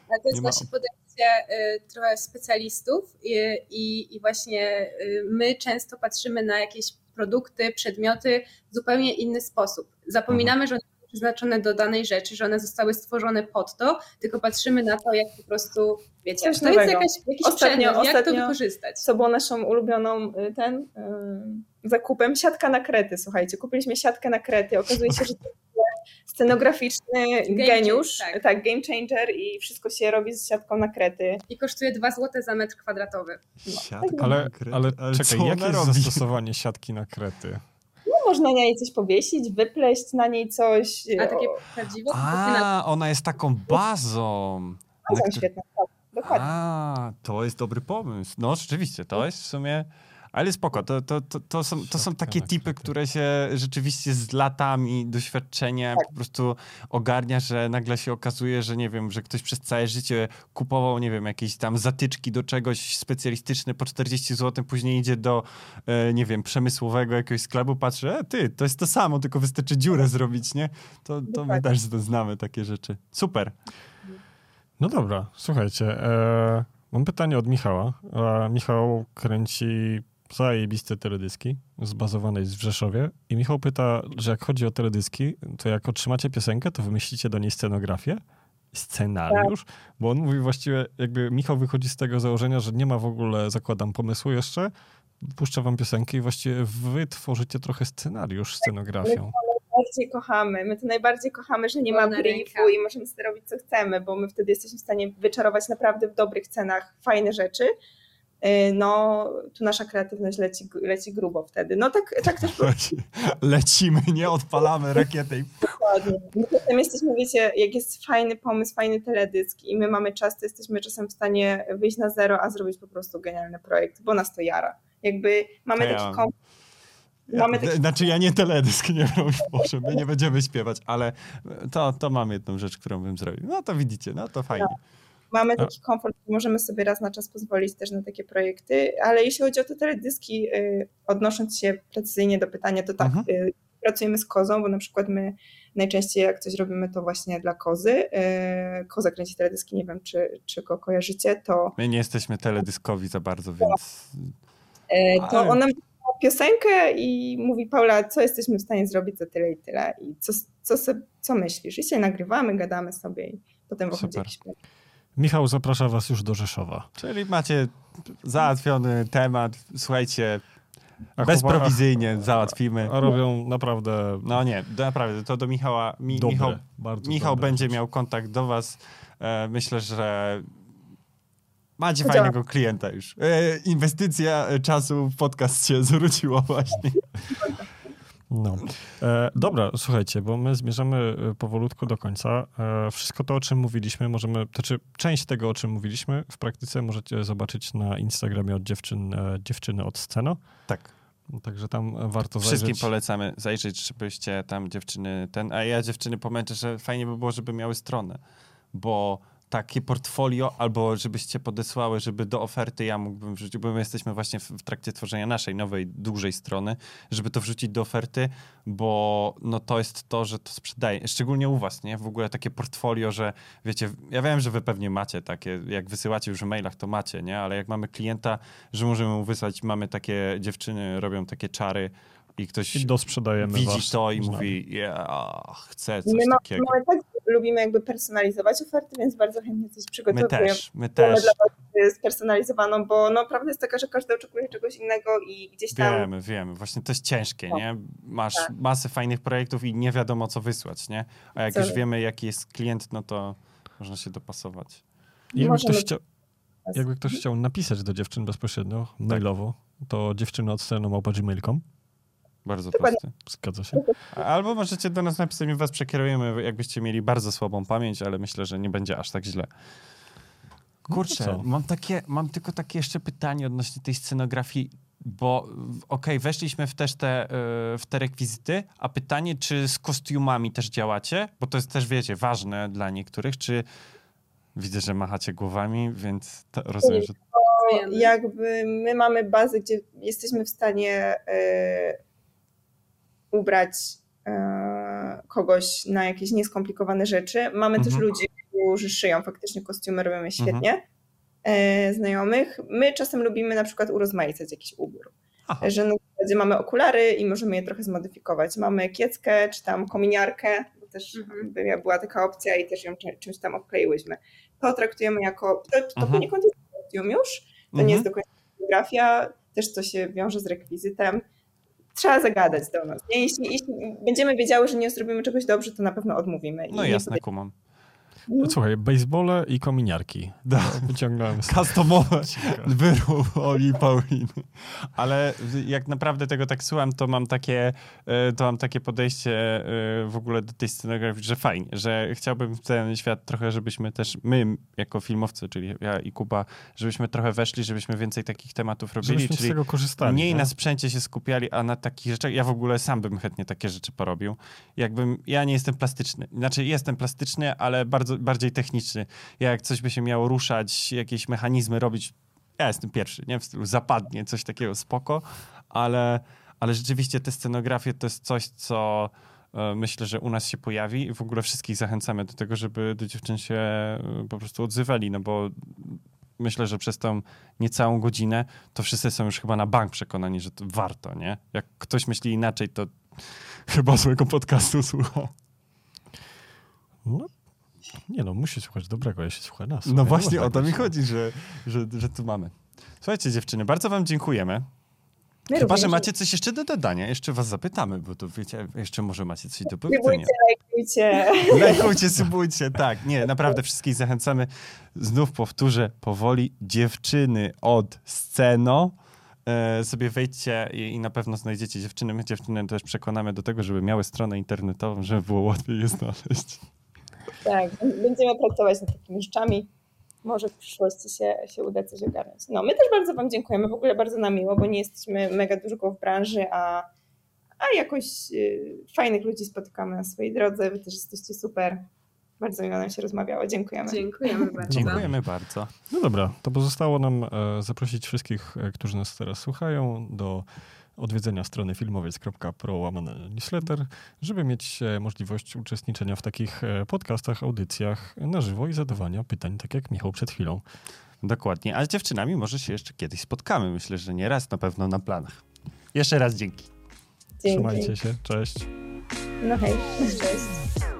Ale to jest właśnie podejście y, trochę specjalistów i, i, i właśnie y, my często patrzymy na jakieś produkty, przedmioty w zupełnie inny sposób. Zapominamy, mhm. że one są przeznaczone do danej rzeczy, że one zostały stworzone pod to, tylko patrzymy na to, jak po prostu, wiecie, Coś to nowego. jest jakaś, jakiś ostatnio, przedmiot, ostatnio, jak to wykorzystać. Co było naszą ulubioną y, ten zakupem? Siatka na krety, słuchajcie. Kupiliśmy siatkę na krety. Okazuje się, że to scenograficzny game geniusz, tak. tak. game changer i wszystko się robi z siatką na krety. I kosztuje 2 zł za metr kwadratowy. No, Siatka ale, ale, ale czekaj, jakie jest robi? zastosowanie siatki na krety? No, można na niej coś powiesić, wypleść na niej coś. A takie prawdziwe? A, ona jest taką bazą. Bazą świetna, tak, dokładnie. A, to jest dobry pomysł. No rzeczywiście, to jest w sumie... Ale spoko, to, to, to, to, są, to są takie typy, które się rzeczywiście z latami doświadczenia tak. po prostu ogarnia, że nagle się okazuje, że nie wiem, że ktoś przez całe życie kupował, nie wiem, jakieś tam zatyczki do czegoś specjalistyczne po 40 zł, później idzie do, e, nie wiem, przemysłowego jakiegoś sklepu, patrzy, e, ty, to jest to samo, tylko wystarczy dziurę zrobić, nie? To, to my też znamy takie rzeczy. Super. No dobra, słuchajcie, e, mam pytanie od Michała. E, Michał kręci zajebiste teledyski zbazowanej w Rzeszowie i Michał pyta, że jak chodzi o teledyski, to jak otrzymacie piosenkę, to wymyślicie do niej scenografię, scenariusz, tak. bo on mówi właściwie, jakby Michał wychodzi z tego założenia, że nie ma w ogóle, zakładam, pomysłu jeszcze, puszcza wam piosenkę i właściwie wy tworzycie trochę scenariusz scenografią. najbardziej kochamy. My to najbardziej kochamy, że nie ma briefu i możemy sobie robić co chcemy, bo my wtedy jesteśmy w stanie wyczarować naprawdę w dobrych cenach fajne rzeczy. Y, no tu nasza kreatywność leci, leci grubo wtedy. No tak, tak też Lecimy, nie odpalamy rakiety. Dokładnie. My czasem jesteśmy, wiecie, jak jest fajny pomysł, fajny teledysk i my mamy czas, to jesteśmy czasem w stanie wyjść na zero, a zrobić po prostu genialny projekt, bo nas to jara. Jakby mamy ja taki komfort Mamy taki... Znaczy ja nie teledysk, nie wiem, może my nie będziemy śpiewać, ale to, to mam jedną rzecz, którą bym zrobił. No to widzicie, no to fajnie. Tak mamy taki komfort, możemy sobie raz na czas pozwolić też na takie projekty, ale jeśli chodzi o te teledyski, y, odnosząc się precyzyjnie do pytania, to tak, mhm. Y, pracujemy z kozą, bo na przykład my najczęściej jak coś robimy, to właśnie dla kozy. Y, koza kręci teledyski, nie wiem, czy, czy go kojarzycie, to... My nie jesteśmy teledyskowi za bardzo, więc... To ale... ona piosenkę i mówi Paula, co jesteśmy w stanie zrobić za tyle i tyle i co, co, co myślisz? I się nagrywamy, gadamy sobie i potem wychodzi jakiś Michał zaprasza was już do Rzeszowa. Czyli macie załatwiony temat, słuchajcie, a bezprowizyjnie załatwimy. A robią naprawdę... No nie, naprawdę, to do Michała... Mi, dobre, Michał, bardzo Michał będzie miał kontakt do was. E, myślę, że macie fajnego klienta już. E, inwestycja czasu w podcast się zwróciła właśnie. No. E, dobra, słuchajcie, bo my zmierzamy e, powolutku do końca. E, wszystko to, o czym mówiliśmy, możemy, to znaczy część tego, o czym mówiliśmy w praktyce możecie zobaczyć na Instagramie od dziewczyn, e, dziewczyny od Sceno. Tak. Także tam warto Wszystkim zajrzeć. polecamy zajrzeć, żebyście tam dziewczyny ten, a ja dziewczyny pomęczę, że fajnie by było, żeby miały stronę, bo takie portfolio, albo żebyście podesłały, żeby do oferty ja mógłbym wrzucić, bo my jesteśmy właśnie w, w, trakcie tworzenia naszej nowej, dużej strony, żeby to wrzucić do oferty, bo no to jest to, że to sprzedaje, szczególnie u was, nie? W ogóle takie portfolio, że wiecie, ja wiem, że wy pewnie macie takie, jak wysyłacie już w mailach, to macie, nie? Ale jak mamy klienta, że możemy mu wysłać, mamy takie dziewczyny, robią takie czary, i ktoś I dosprzedajemy widzi was, to i mówi, ja chcę coś my ma, takiego. My tak lubimy jakby personalizować oferty, więc bardzo chętnie coś przygotowujemy. My też, my też. Dla was spersonalizowaną, bo no, prawda jest taka, że każdy oczekuje czegoś innego i gdzieś tam... Wiemy, wiemy. Właśnie to jest ciężkie, no. nie? Masz tak. masę fajnych projektów i nie wiadomo, co wysłać, nie? A jak co? już wiemy, jaki jest klient, no to można się dopasować. Jakby ktoś, chciał, jakby ktoś chciał napisać do dziewczyn bezpośrednio, tak. mailowo, to dziewczyny od strony małpa.gmail.com bardzo prosty. Zgadza się. Albo możecie do nas napisać, my was przekierujemy, jakbyście mieli bardzo słabą pamięć, ale myślę, że nie będzie aż tak źle. Kurczę, no mam, takie, mam tylko takie jeszcze pytanie odnośnie tej scenografii, bo okej, okay, weszliśmy w też te, yy, w te rekwizyty, a pytanie, czy z kostiumami też działacie? Bo to jest też, wiecie, ważne dla niektórych, czy widzę, że machacie głowami, więc rozumiem, że... Jakby my mamy bazę, gdzie jesteśmy w stanie... Yy ubrać e, kogoś na jakieś nieskomplikowane rzeczy. Mamy mhm. też ludzi, którzy szyją faktycznie kostiumy, robią je świetnie, mhm. e, znajomych. My czasem lubimy na przykład urozmaicać jakiś ubór. Aha. Że na przykład mamy okulary i możemy je trochę zmodyfikować. Mamy kieckę czy tam kominiarkę, bo też mhm. była taka opcja i też ją czymś tam obkleiłyśmy. To traktujemy jako, to, to mhm. poniekąd jest kostium już, to nie jest mhm. do końca fotografia, też to się wiąże z rekwizytem trzeba zagadać do nas. Jeśli, jeśli będziemy wiedziały, że nie zrobimy czegoś dobrze, to na pewno odmówimy. No jasne, kumam. No, słuchaj, basebole i kominiarki. Da. Wyciągnąłem. Customowe wyrób Oli Pauliny. Ale jak naprawdę tego tak słucham, to mam takie, e, to mam takie podejście e, w ogóle do tej scenografii, że fajnie, że chciałbym w ten świat trochę, żebyśmy też my, jako filmowcy, czyli ja i Kuba, żebyśmy trochę weszli, żebyśmy więcej takich tematów robili. Żebyśmy czyli z tego korzystali. Mniej na sprzęcie się skupiali, a na takich rzeczach. Ja w ogóle sam bym chętnie takie rzeczy porobił. Jakbym, ja nie jestem plastyczny. Znaczy jestem plastyczny, ale bardzo bardzo, bardziej techniczny. Jak coś by się miało ruszać, jakieś mechanizmy robić, ja jestem pierwszy, nie? W stylu zapadnie, coś takiego spoko, ale, ale rzeczywiście te scenografie to jest coś, co e, myślę, że u nas się pojawi i w ogóle wszystkich zachęcamy do tego, żeby do dziewczyn się e, po prostu odzywali, no bo myślę, że przez tą niecałą godzinę to wszyscy są już chyba na bank przekonani, że to warto, nie? Jak ktoś myśli inaczej, to chyba złego podcastu słucha. No, nie no, musi słuchać dobrego, jeśli słucha nas. No właśnie o to mi chodzi, że, że, że tu mamy. Słuchajcie dziewczyny, bardzo wam dziękujemy. My Chyba, że macie coś jeszcze do dodania. Jeszcze was zapytamy, bo to wiecie, jeszcze może macie coś do powiedzenia. Subskrybujcie, lajkujcie. Lajkujcie, subujcie, tak. Nie, naprawdę wszystkich zachęcamy. Znów powtórzę powoli. Dziewczyny od sceno. E, sobie wejdźcie i, i na pewno znajdziecie dziewczyny. My dziewczyny też przekonamy do tego, żeby miały stronę internetową, żeby było łatwiej je znaleźć. Tak, będziemy pracować nad takimi rzeczami. Może w przyszłości się, się uda coś ogarnąć. No, my też bardzo Wam dziękujemy. W ogóle bardzo nam miło, bo nie jesteśmy mega dużo w branży, a, a jakoś y, fajnych ludzi spotykamy na swojej drodze. Wy też jesteście super. Bardzo miło nam się rozmawiało. Dziękujemy. Dziękujemy bardzo. Dziękujemy bardzo. No dobra, to pozostało nam e, zaprosić wszystkich, e, którzy nas teraz słuchają, do odwiedzenia strony filmowiec.pro łamane newsletter, żeby mieć e, możliwość uczestniczenia w takich e, podcastach, audycjach na żywo i zadawania pytań, tak jak Michał przed chwilą. Dokładnie. A z dziewczynami może się jeszcze kiedyś spotkamy. Myślę, że nie raz na pewno na planach. Jeszcze raz dzięki. Dzięki. Trzymajcie się, cześć. No hej, cześć.